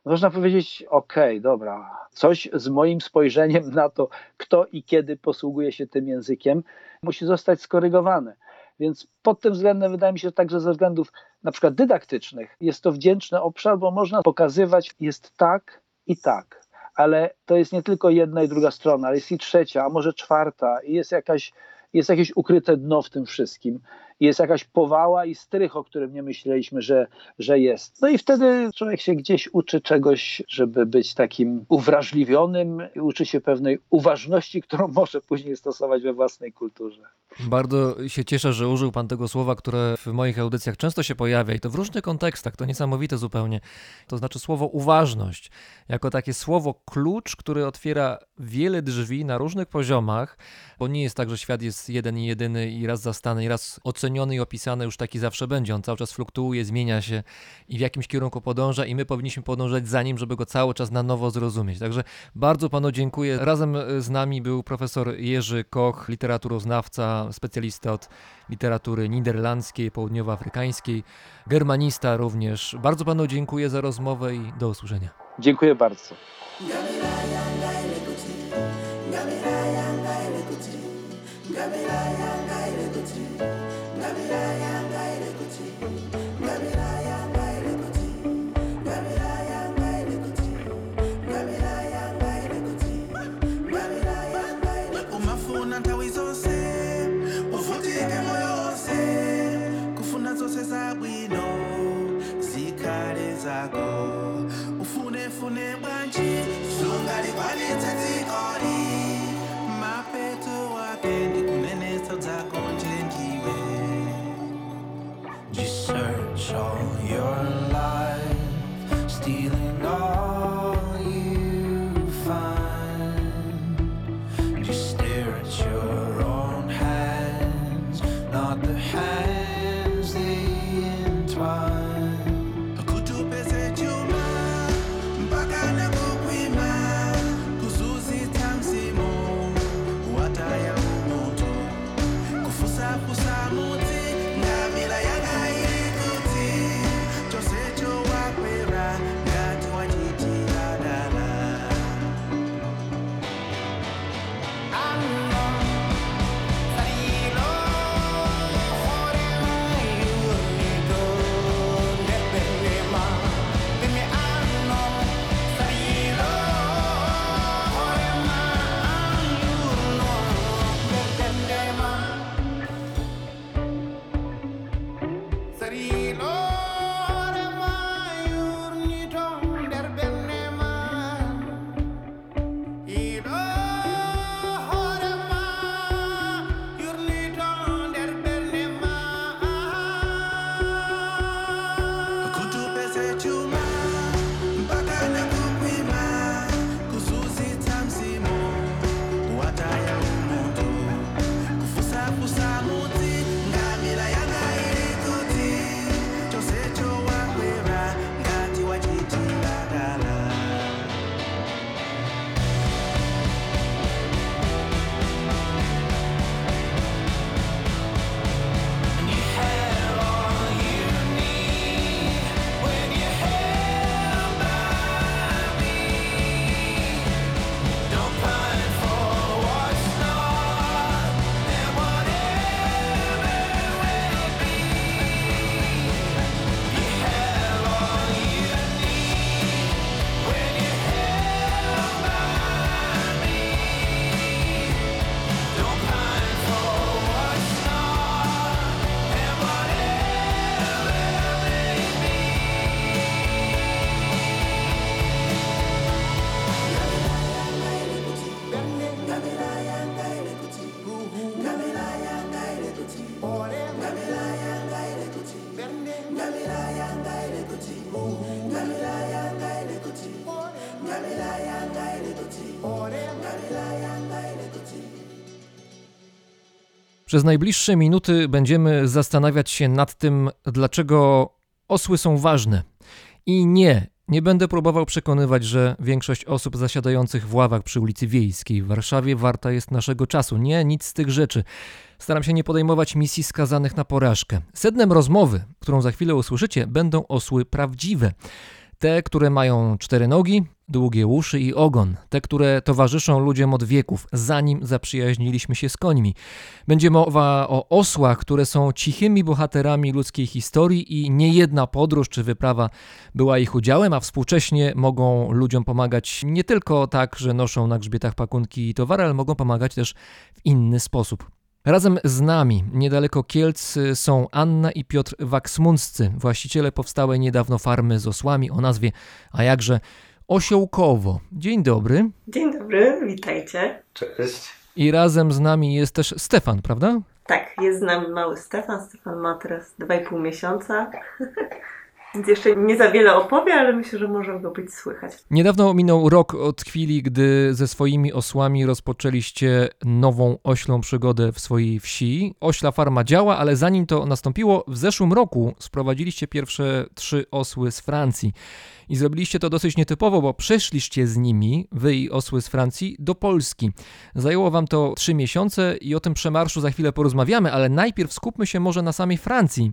Można powiedzieć, okej, dobra, coś z moim spojrzeniem na to, kto i kiedy posługuje się tym językiem, musi zostać skorygowane. Więc pod tym względem wydaje mi się także ze względów na przykład dydaktycznych jest to wdzięczny obszar, bo można pokazywać, jest tak i tak. Ale to jest nie tylko jedna i druga strona, ale jest i trzecia, a może czwarta, i jest jakaś, jest jakieś ukryte dno w tym wszystkim. Jest jakaś powała i strych, o którym nie myśleliśmy, że, że jest. No i wtedy człowiek się gdzieś uczy czegoś, żeby być takim uwrażliwionym, uczy się pewnej uważności, którą może później stosować we własnej kulturze. Bardzo się cieszę, że użył Pan tego słowa, które w moich audycjach często się pojawia i to w różnych kontekstach, to niesamowite zupełnie. To znaczy słowo uważność, jako takie słowo klucz, który otwiera wiele drzwi na różnych poziomach, bo nie jest tak, że świat jest jeden i jedyny i raz zastany, i raz oceniony i opisany już taki zawsze będzie. On cały czas fluktuuje, zmienia się i w jakimś kierunku podąża i my powinniśmy podążać za nim, żeby go cały czas na nowo zrozumieć. Także bardzo Panu dziękuję. Razem z nami był profesor Jerzy Koch, literaturoznawca, specjalista od literatury niderlandzkiej, południowoafrykańskiej, germanista również. Bardzo Panu dziękuję za rozmowę i do usłyszenia. Dziękuję bardzo. Przez najbliższe minuty będziemy zastanawiać się nad tym, dlaczego osły są ważne. I nie, nie będę próbował przekonywać, że większość osób zasiadających w ławach przy ulicy Wiejskiej w Warszawie warta jest naszego czasu. Nie, nic z tych rzeczy. Staram się nie podejmować misji skazanych na porażkę. Sednem rozmowy, którą za chwilę usłyszycie, będą osły prawdziwe. Te, które mają cztery nogi, długie uszy i ogon. Te, które towarzyszą ludziom od wieków, zanim zaprzyjaźniliśmy się z końmi. Będzie mowa o osłach, które są cichymi bohaterami ludzkiej historii i niejedna podróż czy wyprawa była ich udziałem, a współcześnie mogą ludziom pomagać nie tylko tak, że noszą na grzbietach pakunki i towary, ale mogą pomagać też w inny sposób. Razem z nami, niedaleko Kielc, są Anna i Piotr Waksmunccy, właściciele powstałej niedawno farmy z osłami o nazwie, a jakże, Osiołkowo. Dzień dobry. Dzień dobry, witajcie. Cześć. I razem z nami jest też Stefan, prawda? Tak, jest z nami mały Stefan. Stefan ma teraz 2,5 miesiąca. Więc jeszcze nie za wiele opowie, ale myślę, że może go być słychać. Niedawno minął rok od chwili, gdy ze swoimi osłami rozpoczęliście nową oślą przygodę w swojej wsi. Ośla farma działa, ale zanim to nastąpiło, w zeszłym roku sprowadziliście pierwsze trzy osły z Francji. I zrobiliście to dosyć nietypowo, bo przeszliście z nimi, wy i osły z Francji, do Polski. Zajęło wam to trzy miesiące i o tym przemarszu za chwilę porozmawiamy, ale najpierw skupmy się może na samej Francji.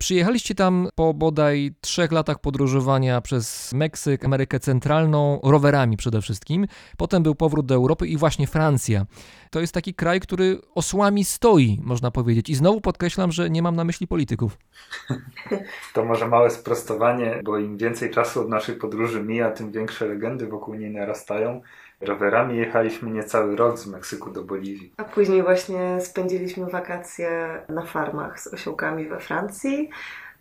Przyjechaliście tam po bodaj trzech latach podróżowania przez Meksyk, Amerykę Centralną, rowerami przede wszystkim. Potem był powrót do Europy i właśnie Francja. To jest taki kraj, który osłami stoi, można powiedzieć. I znowu podkreślam, że nie mam na myśli polityków. To może małe sprostowanie, bo im więcej czasu od naszej podróży mija, tym większe legendy wokół niej narastają. Rowerami jechaliśmy niecały rok z Meksyku do Boliwii. A później właśnie spędziliśmy wakacje na farmach z osiołkami we Francji.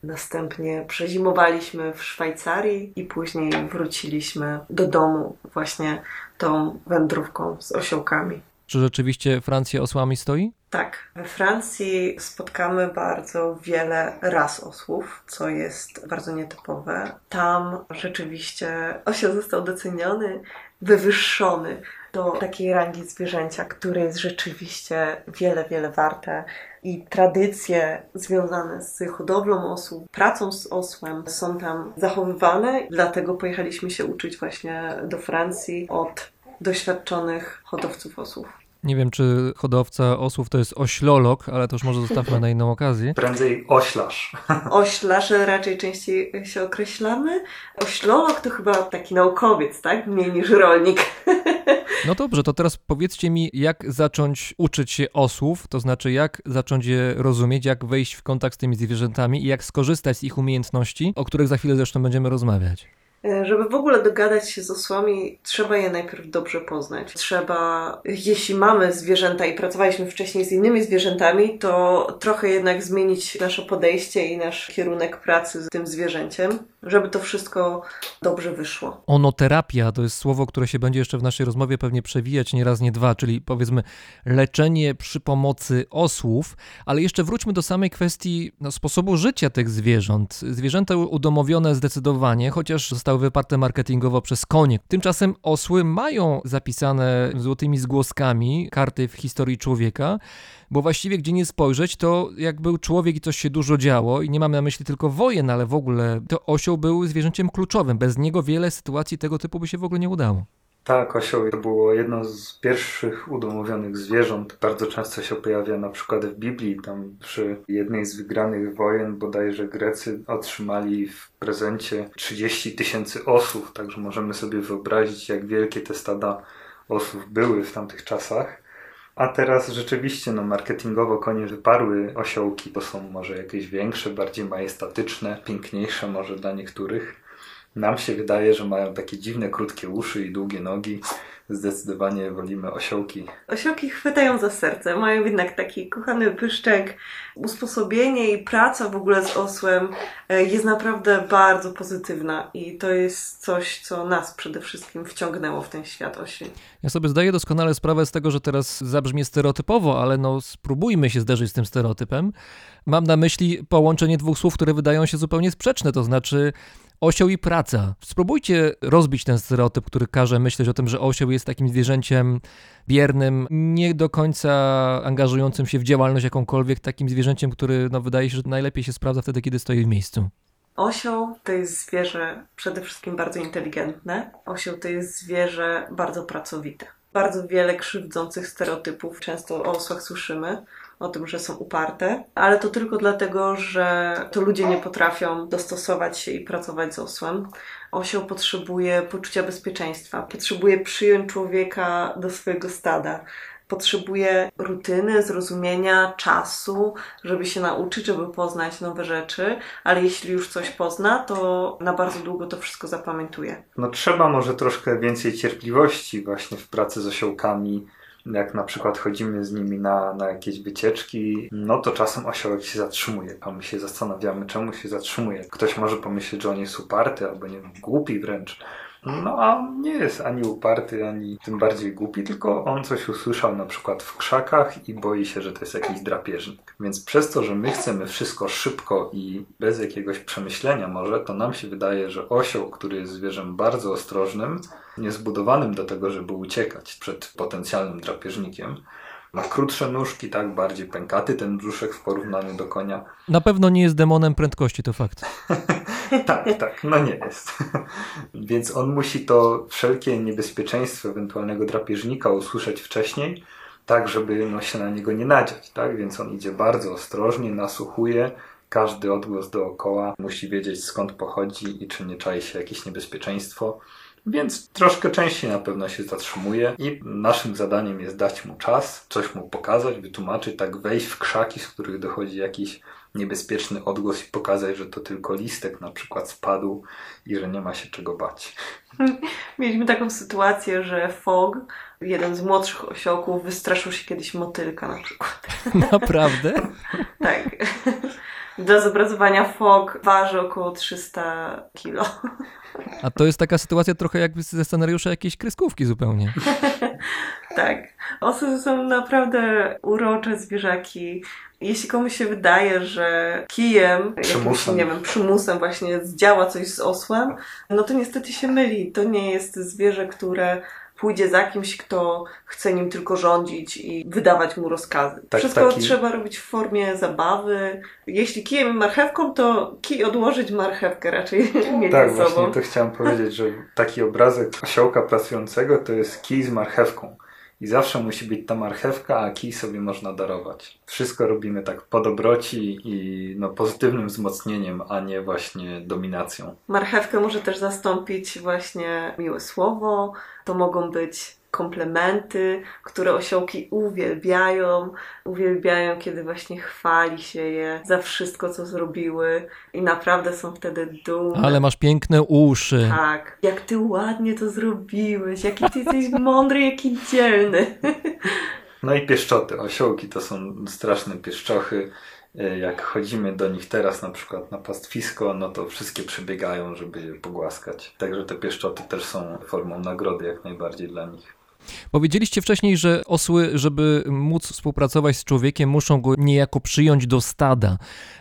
Następnie przezimowaliśmy w Szwajcarii i później wróciliśmy do domu właśnie tą wędrówką z osiołkami. Czy rzeczywiście Francja osłami stoi? Tak, we Francji spotkamy bardzo wiele ras osłów, co jest bardzo nietypowe. Tam rzeczywiście osioł został doceniony, wywyższony do takiej rangi zwierzęcia, które jest rzeczywiście wiele, wiele warte. I tradycje związane z hodowlą osób, pracą z osłem są tam zachowywane, dlatego pojechaliśmy się uczyć właśnie do Francji od doświadczonych hodowców osłów. Nie wiem, czy hodowca osłów to jest oślolog, ale to już może zostawmy na inną okazję. Prędzej oślarz. Oślarze raczej częściej się określamy. Oślolog to chyba taki naukowiec, tak? Mniej niż rolnik. No dobrze, to teraz powiedzcie mi, jak zacząć uczyć się osłów, to znaczy jak zacząć je rozumieć, jak wejść w kontakt z tymi zwierzętami i jak skorzystać z ich umiejętności, o których za chwilę zresztą będziemy rozmawiać. E, Żeby w ogóle dogadać się z osłami, trzeba je najpierw dobrze poznać. Trzeba, jeśli mamy zwierzęta i pracowaliśmy wcześniej z innymi zwierzętami, to trochę jednak zmienić nasze podejście i nasz kierunek pracy z tym zwierzęciem, żeby to wszystko dobrze wyszło. Onoterapia to jest słowo, które się będzie jeszcze w naszej rozmowie pewnie przewijać nie raz, nie dwa, czyli powiedzmy leczenie przy pomocy osłów, ale jeszcze wróćmy do samej kwestii no, sposobu życia tych zwierząt. Zwierzęta udomowione zdecydowanie, chociaż zostały wyparte marketingowo przez konie. Tymczasem osły mają zapisane złotymi zgłoskami karty w historii człowieka, bo właściwie gdzie nie spojrzeć, to jak był człowiek i coś się dużo działo, i nie mam na myśli tylko wojen, ale w ogóle to osioł był zwierzęciem kluczowym. Bez niego wiele sytuacji tego typu by się w ogóle nie udało. Tak, osioł to było jedno z pierwszych udomowionych zwierząt. Bardzo często się pojawia na przykład w Biblii. Tam przy jednej z wygranych wojen bodajże Grecy otrzymali w prezencie 30 tysięcy osób, także możemy sobie wyobrazić, jak wielkie te stada osób były w tamtych czasach. A teraz rzeczywiście no, marketingowo konie wyparły osiołki. To są może jakieś większe, bardziej majestatyczne, piękniejsze może dla niektórych. Nam się wydaje, że mają takie dziwne, krótkie uszy i długie nogi. Zdecydowanie wolimy osiołki. Osiołki chwytają za serce, mają jednak taki kochany pyszczek. Usposobienie i praca w ogóle z osłem e, jest naprawdę bardzo pozytywna i to jest coś, co nas przede wszystkim wciągnęło w ten świat osi. Ja sobie zdaję doskonale sprawę z tego, że teraz zabrzmie stereotypowo, ale no spróbujmy się zderzyć z tym stereotypem. Mam na myśli połączenie dwóch słów, które wydają się zupełnie sprzeczne, to znaczy Osioł i praca. Spróbujcie rozbić ten stereotyp, który każe myśleć o tym, że osioł jest takim zwierzęciem biernym, nie do końca angażującym się w działalność jakąkolwiek, takim zwierzęciem, który no, wydaje się, że najlepiej się sprawdza wtedy, kiedy stoi w miejscu. Osioł to jest zwierzę przede wszystkim bardzo inteligentne. Osioł to jest zwierzę bardzo pracowite. Bardzo wiele krzywdzących stereotypów często o osłach słyszymy, o tym, że są uparte, ale to tylko dlatego, że to ludzie nie potrafią dostosować się i pracować z osłem. Osioł potrzebuje poczucia bezpieczeństwa, potrzebuje przyjąć człowieka do swojego stada. Potrzebuje rutyny, zrozumienia, czasu, żeby się nauczyć, żeby poznać nowe rzeczy, ale jeśli już coś pozna, to na bardzo długo to wszystko zapamiętuje. No trzeba może troszkę więcej cierpliwości właśnie w pracy z osiołkami. Jak na przykład chodzimy z nimi na, na jakieś wycieczki, no to czasem osiołek się zatrzymuje, a my się zastanawiamy, czemu się zatrzymuje. Ktoś może pomyśleć, że on jest uparty albo nie wiem, głupi wręcz. No a on nie jest ani uparty, ani tym bardziej głupi, tylko on coś usłyszał na przykład w krzakach i boi się, że to jest jakiś drapieżnik. Więc przez to, że my chcemy wszystko szybko i bez jakiegoś przemyślenia może, to nam się wydaje, że osioł, który jest zwierzem bardzo ostrożnym, niezbudowanym do tego, żeby uciekać przed potencjalnym drapieżnikiem, ma krótsze nóżki, tak, bardziej pękaty ten brzuszek w porównaniu do konia. Na pewno nie jest demonem prędkości, to fakt. tak, tak, no nie jest. Więc on musi to wszelkie niebezpieczeństwo ewentualnego drapieżnika usłyszeć wcześniej, tak, żeby no, się na niego nie nadziać, tak? Więc on idzie bardzo ostrożnie, nasłuchuje, każdy odgłos dookoła, musi wiedzieć skąd pochodzi i czy nie czai się jakieś niebezpieczeństwo. Więc troszkę częściej na pewno się zatrzymuje i naszym zadaniem jest dać mu czas, coś mu pokazać, wytłumaczyć, tak wejść w krzaki, z których dochodzi jakiś niebezpieczny odgłos i pokazać, że to tylko listek na przykład spadł i że nie ma się czego bać. Mieliśmy taką sytuację, że Fog, jeden z młodszych osiołków, wystraszył się kiedyś motylka na przykład. Naprawdę? tak. Do zobrazowania Fog waży około 300 kilo. A to jest taka sytuacja trochę jak ze scenariusza jakiejś kreskówki zupełnie. tak. Osy są naprawdę urocze zwierzaki. Jeśli komuś się wydaje, że kijem, jakimś, nie wiem, przymusem właśnie zdziała coś z osłem, no to niestety się myli. To nie jest zwierzę, które pójdzie za kimś, kto chce nim tylko rządzić i wydawać mu rozkazy. Tak, Wszystko taki... trzeba robić w formie zabawy. Jeśli kijem i marchewką, to kij odłożyć, marchewkę raczej mieć Tak, ze sobą. właśnie to chciałem powiedzieć, że taki obrazek osiołka pracującego to jest kij z marchewką. I zawsze musi być ta marchewka, a kij sobie można darować. Wszystko robimy tak po dobroci i no, pozytywnym wzmocnieniem, a nie właśnie dominacją. Marchewkę może też zastąpić właśnie miłe słowo. To mogą być komplementy, które osiołki uwielbiają. Uwielbiają, kiedy właśnie chwali się je za wszystko, co zrobiły i naprawdę są wtedy dumne. Ale masz piękne uszy. Tak. Jak ty ładnie to zrobiłeś, jaki ty jesteś mądry, jaki dzielny. No i pieszczoty. Osiołki to są straszne pieszczochy. Jak chodzimy do nich teraz na przykład na pastwisko, no to wszystkie przebiegają, żeby je pogłaskać. Także te pieszczoty też są formą nagrody jak najbardziej dla nich. Powiedzieliście wcześniej, że osły, żeby móc współpracować z człowiekiem, muszą go niejako przyjąć do stada.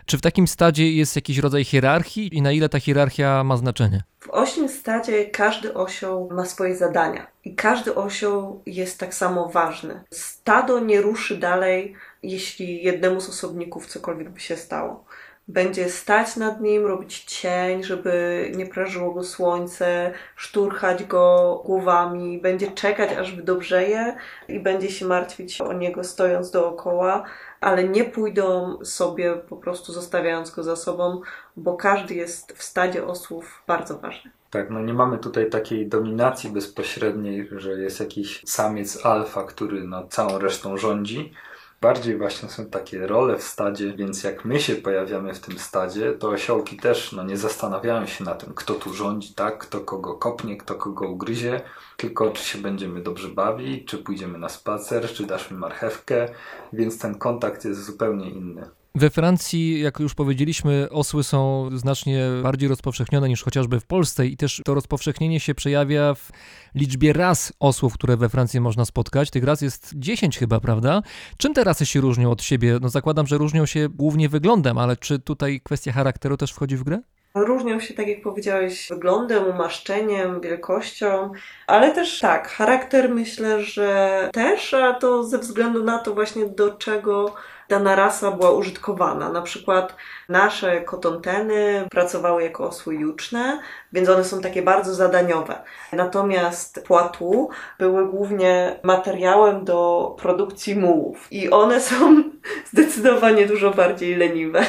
Czy w takim stadzie jest jakiś rodzaj hierarchii i na ile ta hierarchia ma znaczenie? W ośmiu stadzie każdy osioł ma swoje zadania i każdy osioł jest tak samo ważny. Stado nie ruszy dalej, jeśli jednemu z osobników cokolwiek by się stało będzie stać nad nim, robić cień, żeby nie prażyło go słońce, szturchać go głowami, będzie czekać aż wydobrzeje i będzie się martwić o niego stojąc dookoła, ale nie pójdą sobie po prostu zostawiając go za sobą, bo każdy jest w stadzie osłów bardzo ważny. Tak, no nie mamy tutaj takiej dominacji bezpośredniej, że jest jakiś samiec alfa, który nad całą resztą rządzi, Bardziej właśnie są takie role w stadzie, więc jak my się pojawiamy w tym stadzie, to osiołki też no, nie zastanawiają się na tym, kto tu rządzi, tak, kto kogo kopnie, kto kogo ugryzie, tylko czy się będziemy dobrze bawić, czy pójdziemy na spacer, czy dasz mi marchewkę, więc ten kontakt jest zupełnie inny. We Francji, jak już powiedzieliśmy, osły są znacznie bardziej rozpowszechnione niż chociażby w Polsce i też to rozpowszechnienie się przejawia w liczbie ras osłów, które we Francji można spotkać. Tych ras jest 10 chyba, prawda? Czym te rasy się różnią od siebie? No zakładam, że różnią się głównie wyglądem, ale czy tutaj kwestia charakteru też wchodzi w grę? Różnią się, tak jak powiedziałeś, wyglądem, umaszczeniem, wielkością, ale też tak, charakter myślę, że też, a to ze względu na to właśnie do czego dana rasa była użytkowana. Na przykład nasze kotonteny pracowały jako osły juczne, więc one są takie bardzo zadaniowe. Natomiast płatu były głównie materiałem do produkcji mułów i one są zdecydowanie dużo bardziej leniwe.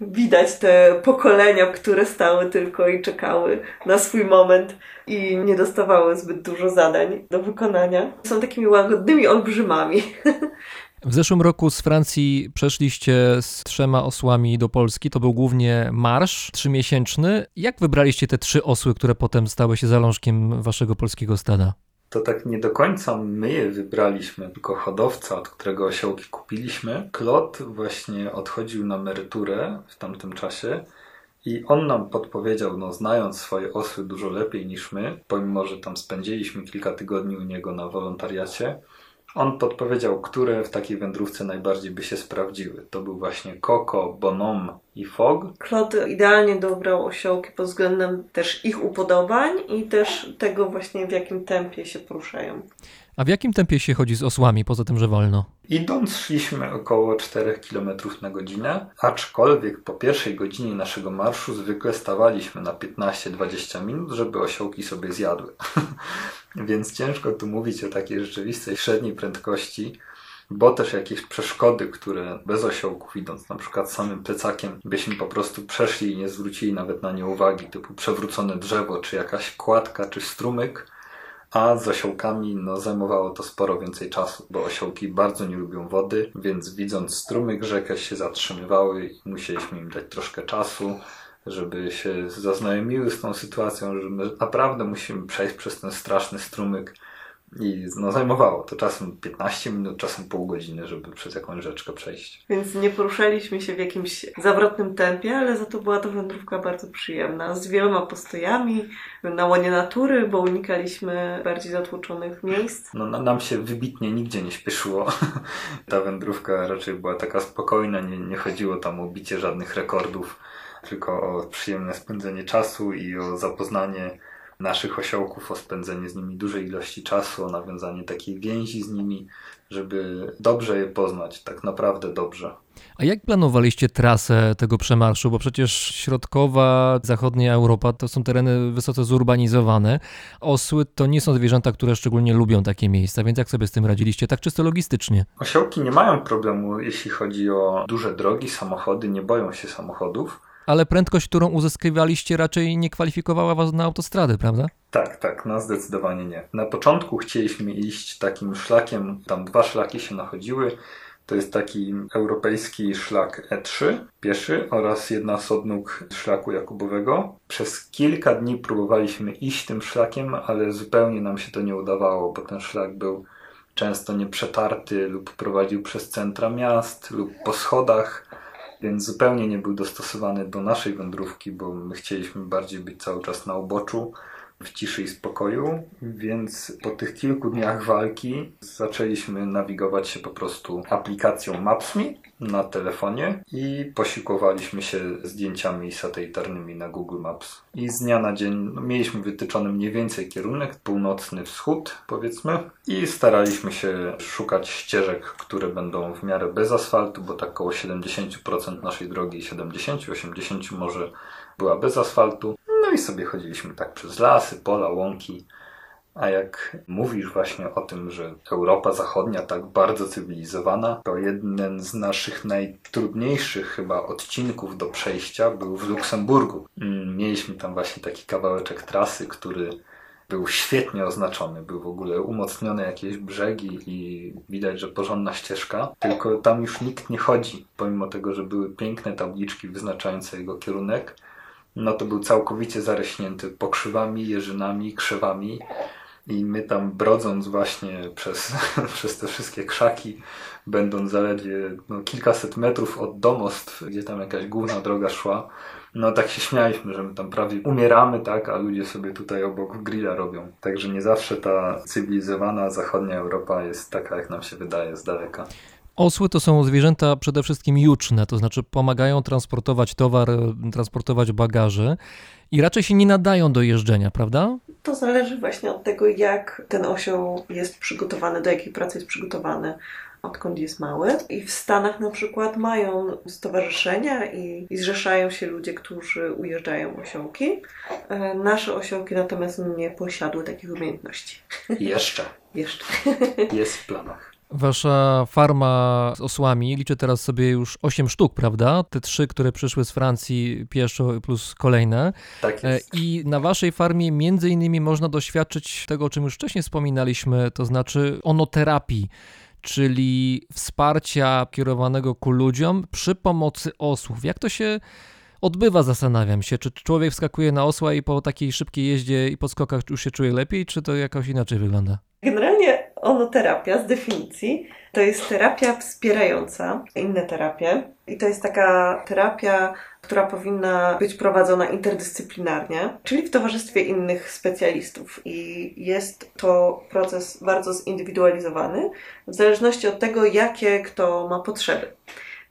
Widać te pokolenia, które stały tylko i czekały na swój moment i nie dostawały zbyt dużo zadań do wykonania. Są takimi łagodnymi olbrzymami. W zeszłym roku z Francji przeszliście z trzema osłami do Polski. To był głównie marsz trzymiesięczny. Jak wybraliście te trzy osły, które potem stały się zalążkiem waszego polskiego stada? To tak nie do końca my je wybraliśmy, tylko hodowca, od którego osiołki kupiliśmy. Klot właśnie odchodził na emeryturę w tamtym czasie i on nam podpowiedział, no znając swoje osły dużo lepiej niż my, pomimo że tam spędziliśmy kilka tygodni u niego na wolontariacie, on podpowiedział, które w takiej wędrówce najbardziej by się sprawdziły. To był właśnie Coco, Bonhomme i Fog. Claude idealnie dobrał osiołki pod względem też ich upodobań i też tego właśnie w jakim tempie się poruszają. A w jakim tempie się chodzi z osłami, poza tym, że wolno? Idąc szliśmy około 4 km na godzinę, aczkolwiek po pierwszej godzinie naszego marszu zwykle stawaliśmy na 15-20 minut, żeby osiołki sobie zjadły. Więc ciężko tu mówić o takiej rzeczywistej średniej prędkości, bo też jakieś przeszkody, które bez osiołków idąc, na przykład samym plecakiem, byśmy po prostu przeszli i nie zwrócili nawet na nie uwagi, typu przewrócone drzewo, czy jakaś kładka, czy strumyk, a z osiołkami no, zajmowało to sporo więcej czasu, bo osiołki bardzo nie lubią wody, więc widząc strumyk rzekę się zatrzymywały i musieliśmy im dać troszkę czasu, żeby się zaznajomiły z tą sytuacją, że my naprawdę musimy przejść przez ten straszny strumyk i no, zajmowało to czasem 15 minut, czasem pół godziny, żeby przez jakąś rzeczkę przejść. Więc nie poruszaliśmy się w jakimś zawrotnym tempie, ale za to była to wędrówka bardzo przyjemna, z wieloma postojami, na łonie natury, bo unikaliśmy bardziej zatłoczonych miejsc. No, na, nam się wybitnie nigdzie nie śpieszyło. Ta wędrówka raczej była taka spokojna, nie, nie chodziło tam o bicie żadnych rekordów, tylko o przyjemne spędzenie czasu i o zapoznanie naszych osiołków, o spędzenie z nimi dużej ilości czasu, o nawiązanie takiej więzi z nimi, żeby dobrze je poznać, tak naprawdę dobrze. A jak planowaliście trasę tego przemarszu? Bo przecież środkowa, zachodnia Europa to są tereny wysoce zurbanizowane. Osły to nie są zwierzęta, które szczególnie lubią takie miejsca, więc jak sobie z tym radziliście, tak czysto logistycznie? Osiołki nie mają problemu, jeśli chodzi o duże drogi, samochody, nie boją się samochodów. Ale prędkość, którą uzyskiwaliście, raczej nie kwalifikowała was na autostradę, prawda? Tak, tak, no zdecydowanie nie. Na początku chcieliśmy iść takim szlakiem, tam dwa szlaki się nachodziły. To jest taki europejski szlak E3, pieszy oraz jedna z odnóg szlaku Jakubowego. Przez kilka dni próbowaliśmy iść tym szlakiem, ale zupełnie nam się to nie udawało, bo ten szlak był często nieprzetarty lub prowadził przez centra miast lub po schodach, więc zupełnie nie był dostosowany do naszej wędrówki, bo my chcieliśmy bardziej być cały czas na uboczu w ciszy i spokoju, więc po tych kilku dniach walki zaczęliśmy nawigować się po prostu aplikacją Maps.me na telefonie i posiłkowaliśmy się zdjęciami satelitarnymi na Google Maps. I z dnia na dzień no, mieliśmy wytyczony mniej więcej kierunek, północny wschód powiedzmy i staraliśmy się szukać ścieżek, które będą w miarę bez asfaltu, bo tak około 70% naszej drogi, 70-80 może była bez asfaltu. No i sobie chodziliśmy tak przez lasy, pola, łąki. A jak mówisz właśnie o tym, że Europa Zachodnia tak bardzo cywilizowana, to jeden z naszych najtrudniejszych chyba odcinków do przejścia był w Luksemburgu. Mm, Mieliśmy tam właśnie taki kawałeczek trasy, który był świetnie oznaczony, był w ogóle umocnione jakieś brzegi i widać, że porządna ścieżka, tylko tam już nikt nie chodzi, pomimo tego, że były piękne tabliczki wyznaczające jego kierunek no to był całkowicie zareśnięty pokrzywami, jeżynami, krzewami i my tam brodząc właśnie przez, przez te wszystkie krzaki, będąc zaledwie no, kilkaset metrów od domostw, gdzie tam jakaś główna droga szła, no tak się śmialiśmy, że my tam prawie umieramy, tak, a ludzie sobie tutaj obok grilla robią. Także nie zawsze ta cywilizowana zachodnia Europa jest taka, jak nam się wydaje z daleka. Osły to są zwierzęta przede wszystkim juczne, to znaczy pomagają transportować towar, transportować bagaże i raczej się nie nadają do jeżdżenia, prawda? To zależy właśnie od tego, jak ten osioł jest przygotowany, do jakiej pracy jest przygotowany, odkąd jest mały. I w Stanach na przykład mają stowarzyszenia i, i zrzeszają się ludzie, którzy ujeżdżają osiołki. E, Nasze osiołki natomiast nie posiadły takich umiejętności. Jeszcze. Jeszcze. Jest w planach. Wasza farma z osłami liczy teraz sobie już 8 sztuk, prawda? Te trzy, które przyszły z Francji pieszo plus kolejne. Tak E, jest. I na waszej farmie między innymi można doświadczyć tego, o czym już wcześniej wspominaliśmy, to znaczy onoterapii, czyli wsparcia kierowanego ku ludziom przy pomocy osłów. Jak to się odbywa, zastanawiam się. Czy człowiek wskakuje na osła i po takiej szybkiej jeździe i podskokach już się czuje lepiej, czy to jakoś inaczej wygląda? Generalnie onoterapia z definicji to jest terapia wspierająca inne terapie. I to jest taka terapia, która powinna być prowadzona interdyscyplinarnie, czyli w towarzystwie innych specjalistów. I jest to proces bardzo zindywidualizowany w zależności od tego, jakie kto ma potrzeby.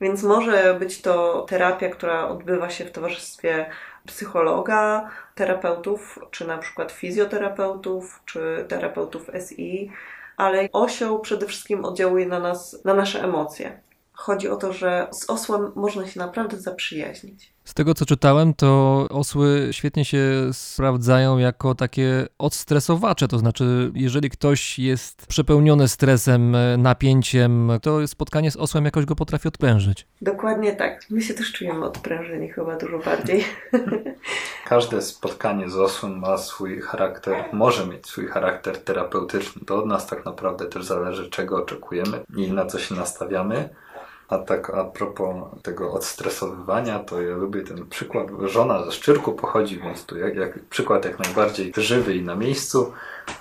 Więc może być to terapia, która odbywa się w towarzystwie psychologa, terapeutów, czy na przykład fizjoterapeutów, czy terapeutów SI, ale osioł przede wszystkim oddziałuje na nas, na nasze emocje. Chodzi o to, że z osłem można się naprawdę zaprzyjaźnić. Z tego co czytałem, to osły świetnie się sprawdzają jako takie odstresowacze. To znaczy, jeżeli ktoś jest przepełniony stresem, e, napięciem, to spotkanie z osłem jakoś go potrafi odprężyć. Dokładnie tak. My się też czujemy odprężeni chyba dużo bardziej. Każde spotkanie z osłem ma swój charakter, może mieć swój charakter terapeutyczny. To od nas tak naprawdę też zależy, czego oczekujemy i na co się nastawiamy. A tak a propos tego odstresowywania, to ja lubię ten przykład. Żona ze Szczyrku pochodzi, więc tu jak, jak przykład jak najbardziej żywy i na miejscu.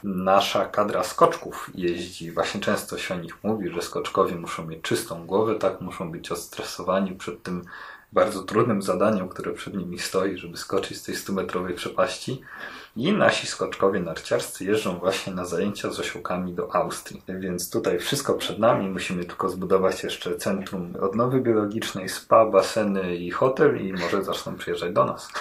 Nasza kadra skoczków jeździ, właśnie często się o nich mówi, że skoczkowie muszą mieć czystą głowę, tak muszą być odstresowani przed tym bardzo trudnym zadaniem, które przed nimi stoi, żeby skoczyć z tej 100-metrowej przepaści. I nasi skoczkowie narciarscy jeżdżą właśnie na zajęcia z osiołkami do Austrii. Więc tutaj wszystko przed nami. Musimy tylko zbudować jeszcze centrum odnowy biologicznej, spa, baseny i hotel i może zaczną przyjeżdżać do nas.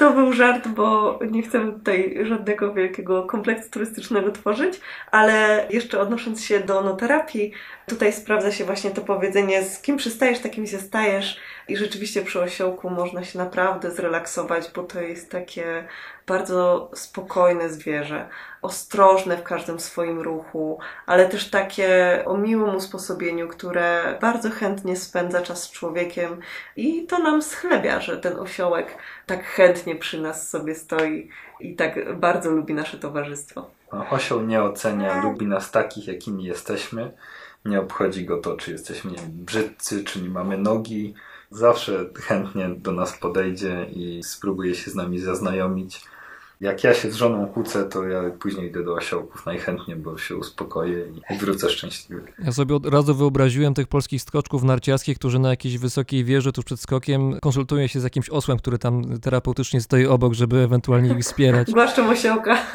To był żart, bo nie chcemy tutaj żadnego wielkiego kompleksu turystycznego tworzyć, ale jeszcze odnosząc się do noterapii, tutaj sprawdza się właśnie to powiedzenie, z kim przystajesz, takim się stajesz i rzeczywiście przy osiołku można się naprawdę zrelaksować, bo to jest takie bardzo spokojne zwierzę, ostrożne w każdym swoim ruchu, ale też takie o miłym usposobieniu, które bardzo chętnie spędza czas z człowiekiem i to nam schlebia, że ten osiołek tak chętnie przy nas sobie stoi i tak bardzo lubi nasze towarzystwo. No, Osioł nie ocenia, lubi nas takich, jakimi jesteśmy. Nie obchodzi go to, czy jesteśmy wiem, brzydcy, czy nie mamy nogi. Zawsze chętnie do nas podejdzie i spróbuje się z nami zaznajomić. Jak ja się z żoną kłócę, to ja później idę do osiołków najchętniej, bo się uspokoję i wrócę szczęśliwy. Ja sobie od razu wyobraziłem tych polskich skoczków narciarskich, którzy na jakiejś wysokiej wieży tuż przed skokiem konsultują się z jakimś osłem, który tam terapeutycznie stoi obok, żeby ewentualnie ich wspierać. Głaszczę osiołka.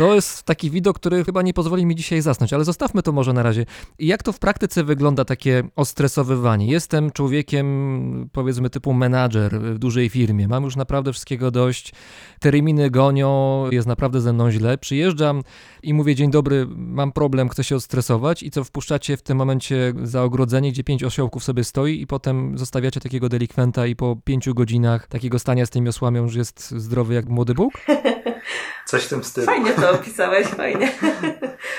To jest taki widok, który chyba nie pozwoli mi dzisiaj zasnąć, ale zostawmy to może na razie. Jak to w praktyce wygląda takie ostresowywanie? Jestem człowiekiem, powiedzmy, typu menadżer w dużej firmie. Mam już naprawdę wszystkiego dość. Terminy gonią, jest naprawdę ze mną źle. Przyjeżdżam i mówię, dzień dobry, mam problem, chcę się odstresować. I co, wpuszczacie w tym momencie za ogrodzenie, gdzie pięć osiołków sobie stoi i potem zostawiacie takiego delikwenta i po pięciu godzinach takiego stania z tymi osłami już jest zdrowy jak młody Bóg? Coś w tym stylu. Fajnie to opisałeś, fajnie.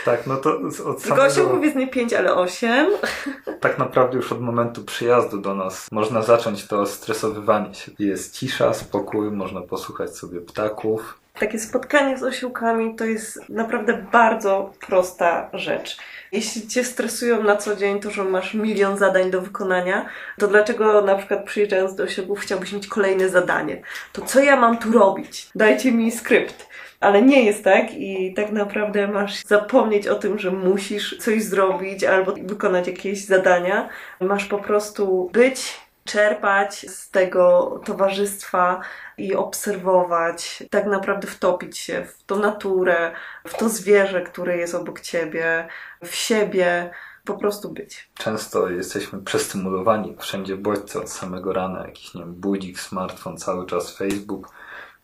Tak, no to od samego, powiedz nie pięć, ale osiem. tak naprawdę już od momentu przyjazdu do nas można zacząć to stresowywanie się. Jest cisza, spokój, można posłuchać sobie ptaków. Takie spotkanie z osiłkami to jest naprawdę bardzo prosta rzecz. Jeśli cię stresują na co dzień to, że masz milion zadań do wykonania, to dlaczego na przykład przyjeżdżając do osiłków chciałbyś mieć kolejne zadanie? To co ja mam tu robić? Dajcie mi skrypt. Ale nie jest tak i tak naprawdę masz zapomnieć o tym, że musisz coś zrobić albo wykonać jakieś zadania. Masz po prostu być, czerpać z tego towarzystwa i obserwować, tak naprawdę wtopić się w tą naturę, w to zwierzę, które jest obok ciebie, w siebie. po prostu być. Często jesteśmy przestymulowani, wszędzie bodźce od samego rana, jakiś, nie wiem, budzik, smartfon, cały czas Facebook,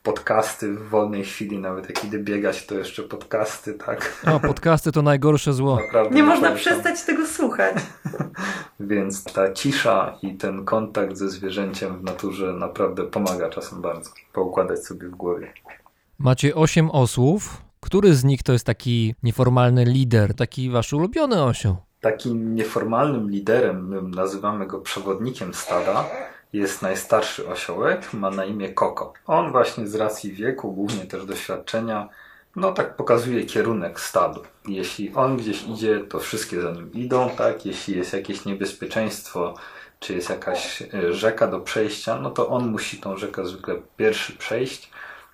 podcasty w wolnej chwili, nawet jak idę biegać, to jeszcze podcasty, tak? O, podcasty to najgorsze zło. Naprawdę Nie można polecam. przestać tego słuchać. Więc ta cisza i ten kontakt ze zwierzęciem w naturze naprawdę pomaga czasem bardzo poukładać sobie w głowie. Macie osiem osłów. Który z nich to jest taki nieformalny lider, taki wasz ulubiony osioł? Takim nieformalnym liderem, my nazywamy go przewodnikiem stada, jest najstarszy osiołek, ma na imię Koko. On właśnie z racji wieku, głównie też doświadczenia, no tak pokazuje kierunek stadu. Jeśli on gdzieś idzie, to wszystkie za nim idą, tak? Jeśli jest jakieś niebezpieczeństwo, czy jest jakaś e, rzeka do przejścia, no to on musi tą rzekę zwykle pierwszy przejść,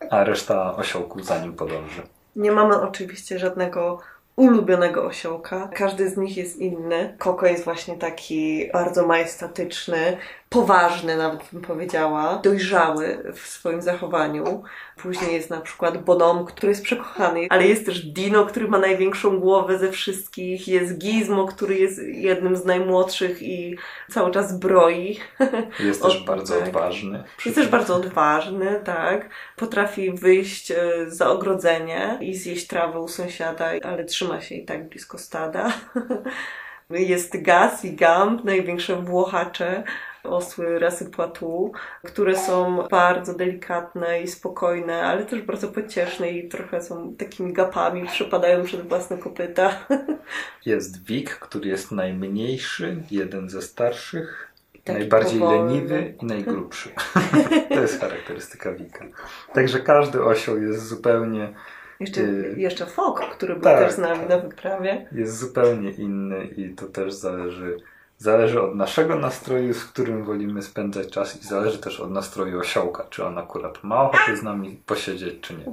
a reszta osiołków za nim podąży. Nie mamy oczywiście żadnego ulubionego osiołka. Każdy z nich jest inny. Koko jest właśnie taki bardzo majestatyczny, poważny nawet bym powiedziała, dojrzały w swoim zachowaniu. Później jest na przykład Bonom, który jest przekochany, ale jest też Dino, który ma największą głowę ze wszystkich. Jest Gizmo, który jest jednym z najmłodszych i cały czas broi. Jest też O, bardzo tak. odważny. Jest też bardzo odważny, tak. Potrafi wyjść e, za ogrodzenie i zjeść trawę u sąsiada, ale trzyma się i tak blisko stada. Jest Gaz i Gamp, największe włochacze, osły rasy Poitou, które są bardzo delikatne i spokojne, ale też bardzo pocieszne i trochę są takimi gapami, przepadają przed własne kopyta. Jest Wik, który jest najmniejszy, jeden ze starszych, Taki najbardziej powolny. leniwy i najgrubszy. to jest charakterystyka Wika. Także każdy osioł jest zupełnie, Jeszcze, Yy. jeszcze Fok, który był Tak, też z nami tak. na wyprawie. jest zupełnie inny i to też zależy, zależy od naszego nastroju, z którym wolimy spędzać czas i zależy też od nastroju osiołka, czy on akurat ma ochotę z nami posiedzieć, czy nie.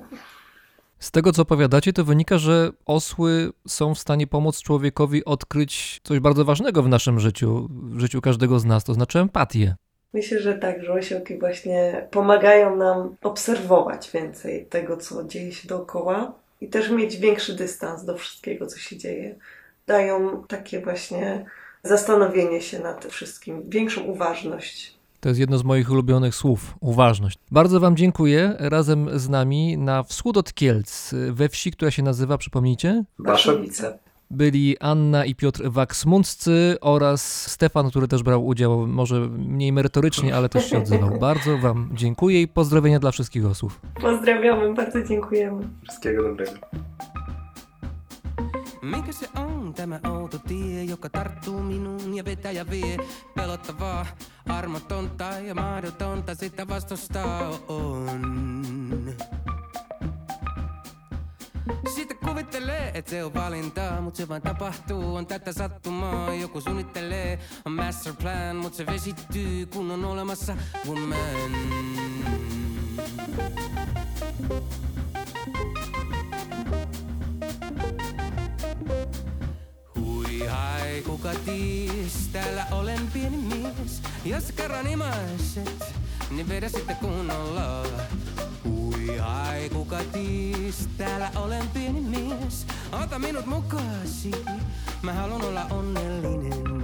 Z tego, co opowiadacie, to wynika, że osły są w stanie pomóc człowiekowi odkryć coś bardzo ważnego w naszym życiu, w życiu każdego z nas, to znaczy empatię. Myślę, że tak, że osiołki właśnie pomagają nam obserwować więcej tego, co dzieje się dookoła i też mieć większy dystans do wszystkiego, co się dzieje. Dają takie właśnie zastanowienie się nad wszystkim, większą uważność. To jest jedno z moich ulubionych słów uważność. Bardzo Wam dziękuję. Razem z nami na wschód od Kielc, we wsi, która się nazywa, przypomnijcie? Baszowice. byli Anna i Piotr Waksmundscy oraz Stefan, który też brał udział, może mniej merytorycznie, ale też się odzywał. Bardzo Wam dziękuję i pozdrowienia dla wszystkich osłów. Pozdrawiamy, bardzo dziękujemy. Wszystkiego dobrego. Mikä se on tämä outo tie, joka tarttuu minuun ja vetää ja vie? Pelottavaa, armotonta ja mahdotonta sitä vastustaa on. Sitten kuvittelee, et se on valinta, mut se vain tapahtuu, on tätä sattumaa. Joku suunnittelee, on master plan, mut se vesittyy, kun on olemassa woman. Hui kuka ties, täällä olen pieni mies. Jos kerran imaiset, niin vedä sitten kunnolla. Hui hai, kuka ties, täällä olen pieni mies. Ota minut mukaasi, mä haluan olla onnellinen.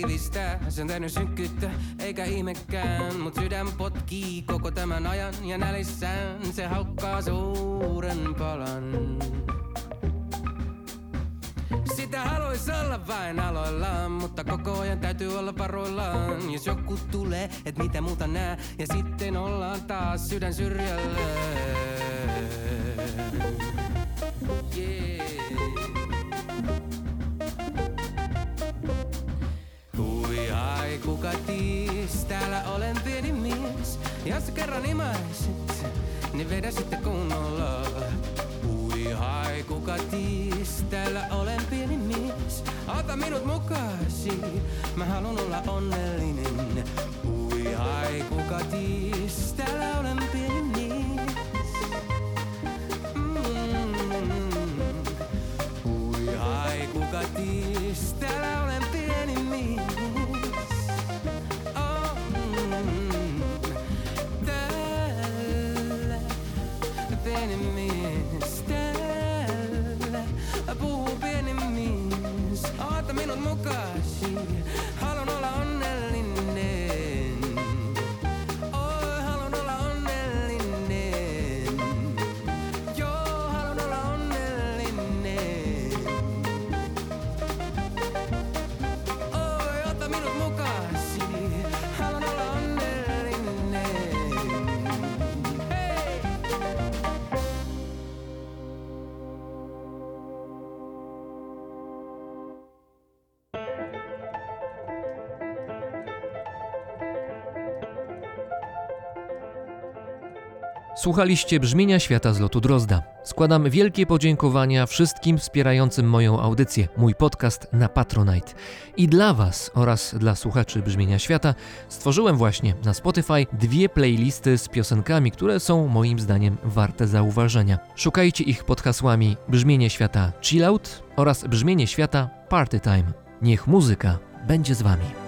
Päätä kivistä, se on täynnä synkkyyttä, eikä ihmekään. Mut sydän potkii koko tämän ajan ja nälissään se haukkaa suuren palan. Sitä haluais olla vain aloillaan, mutta koko ajan täytyy olla varoillaan. Jos joku tulee, et mitä muuta nää, ja sitten ollaan taas sydän syrjällä. Yeah. Kuka ties, täällä olen pieni mies. Jos kerran imaisit, niin vedä sitten kunnolla. Hui ai, kuka ties, täällä olen pieni mies. Ota minut mukaasi, mä haluan olla onnellinen. Hui ai, kuka ties, täällä olen pieni mies. Mm. Hui ai, kuka ties, täällä olen pieni mies. Słuchaliście brzmienia świata z lotu Drozda. Składam wielkie podziękowania wszystkim wspierającym moją audycję, mój podcast na Patronite. I dla Was oraz dla słuchaczy brzmienia świata stworzyłem właśnie na Spotify dwie playlisty z piosenkami, które są moim zdaniem warte zauważenia. Szukajcie ich pod hasłami Brzmienie świata Chill Out oraz Brzmienie świata Party Time. Niech muzyka będzie z Wami.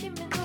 Kimin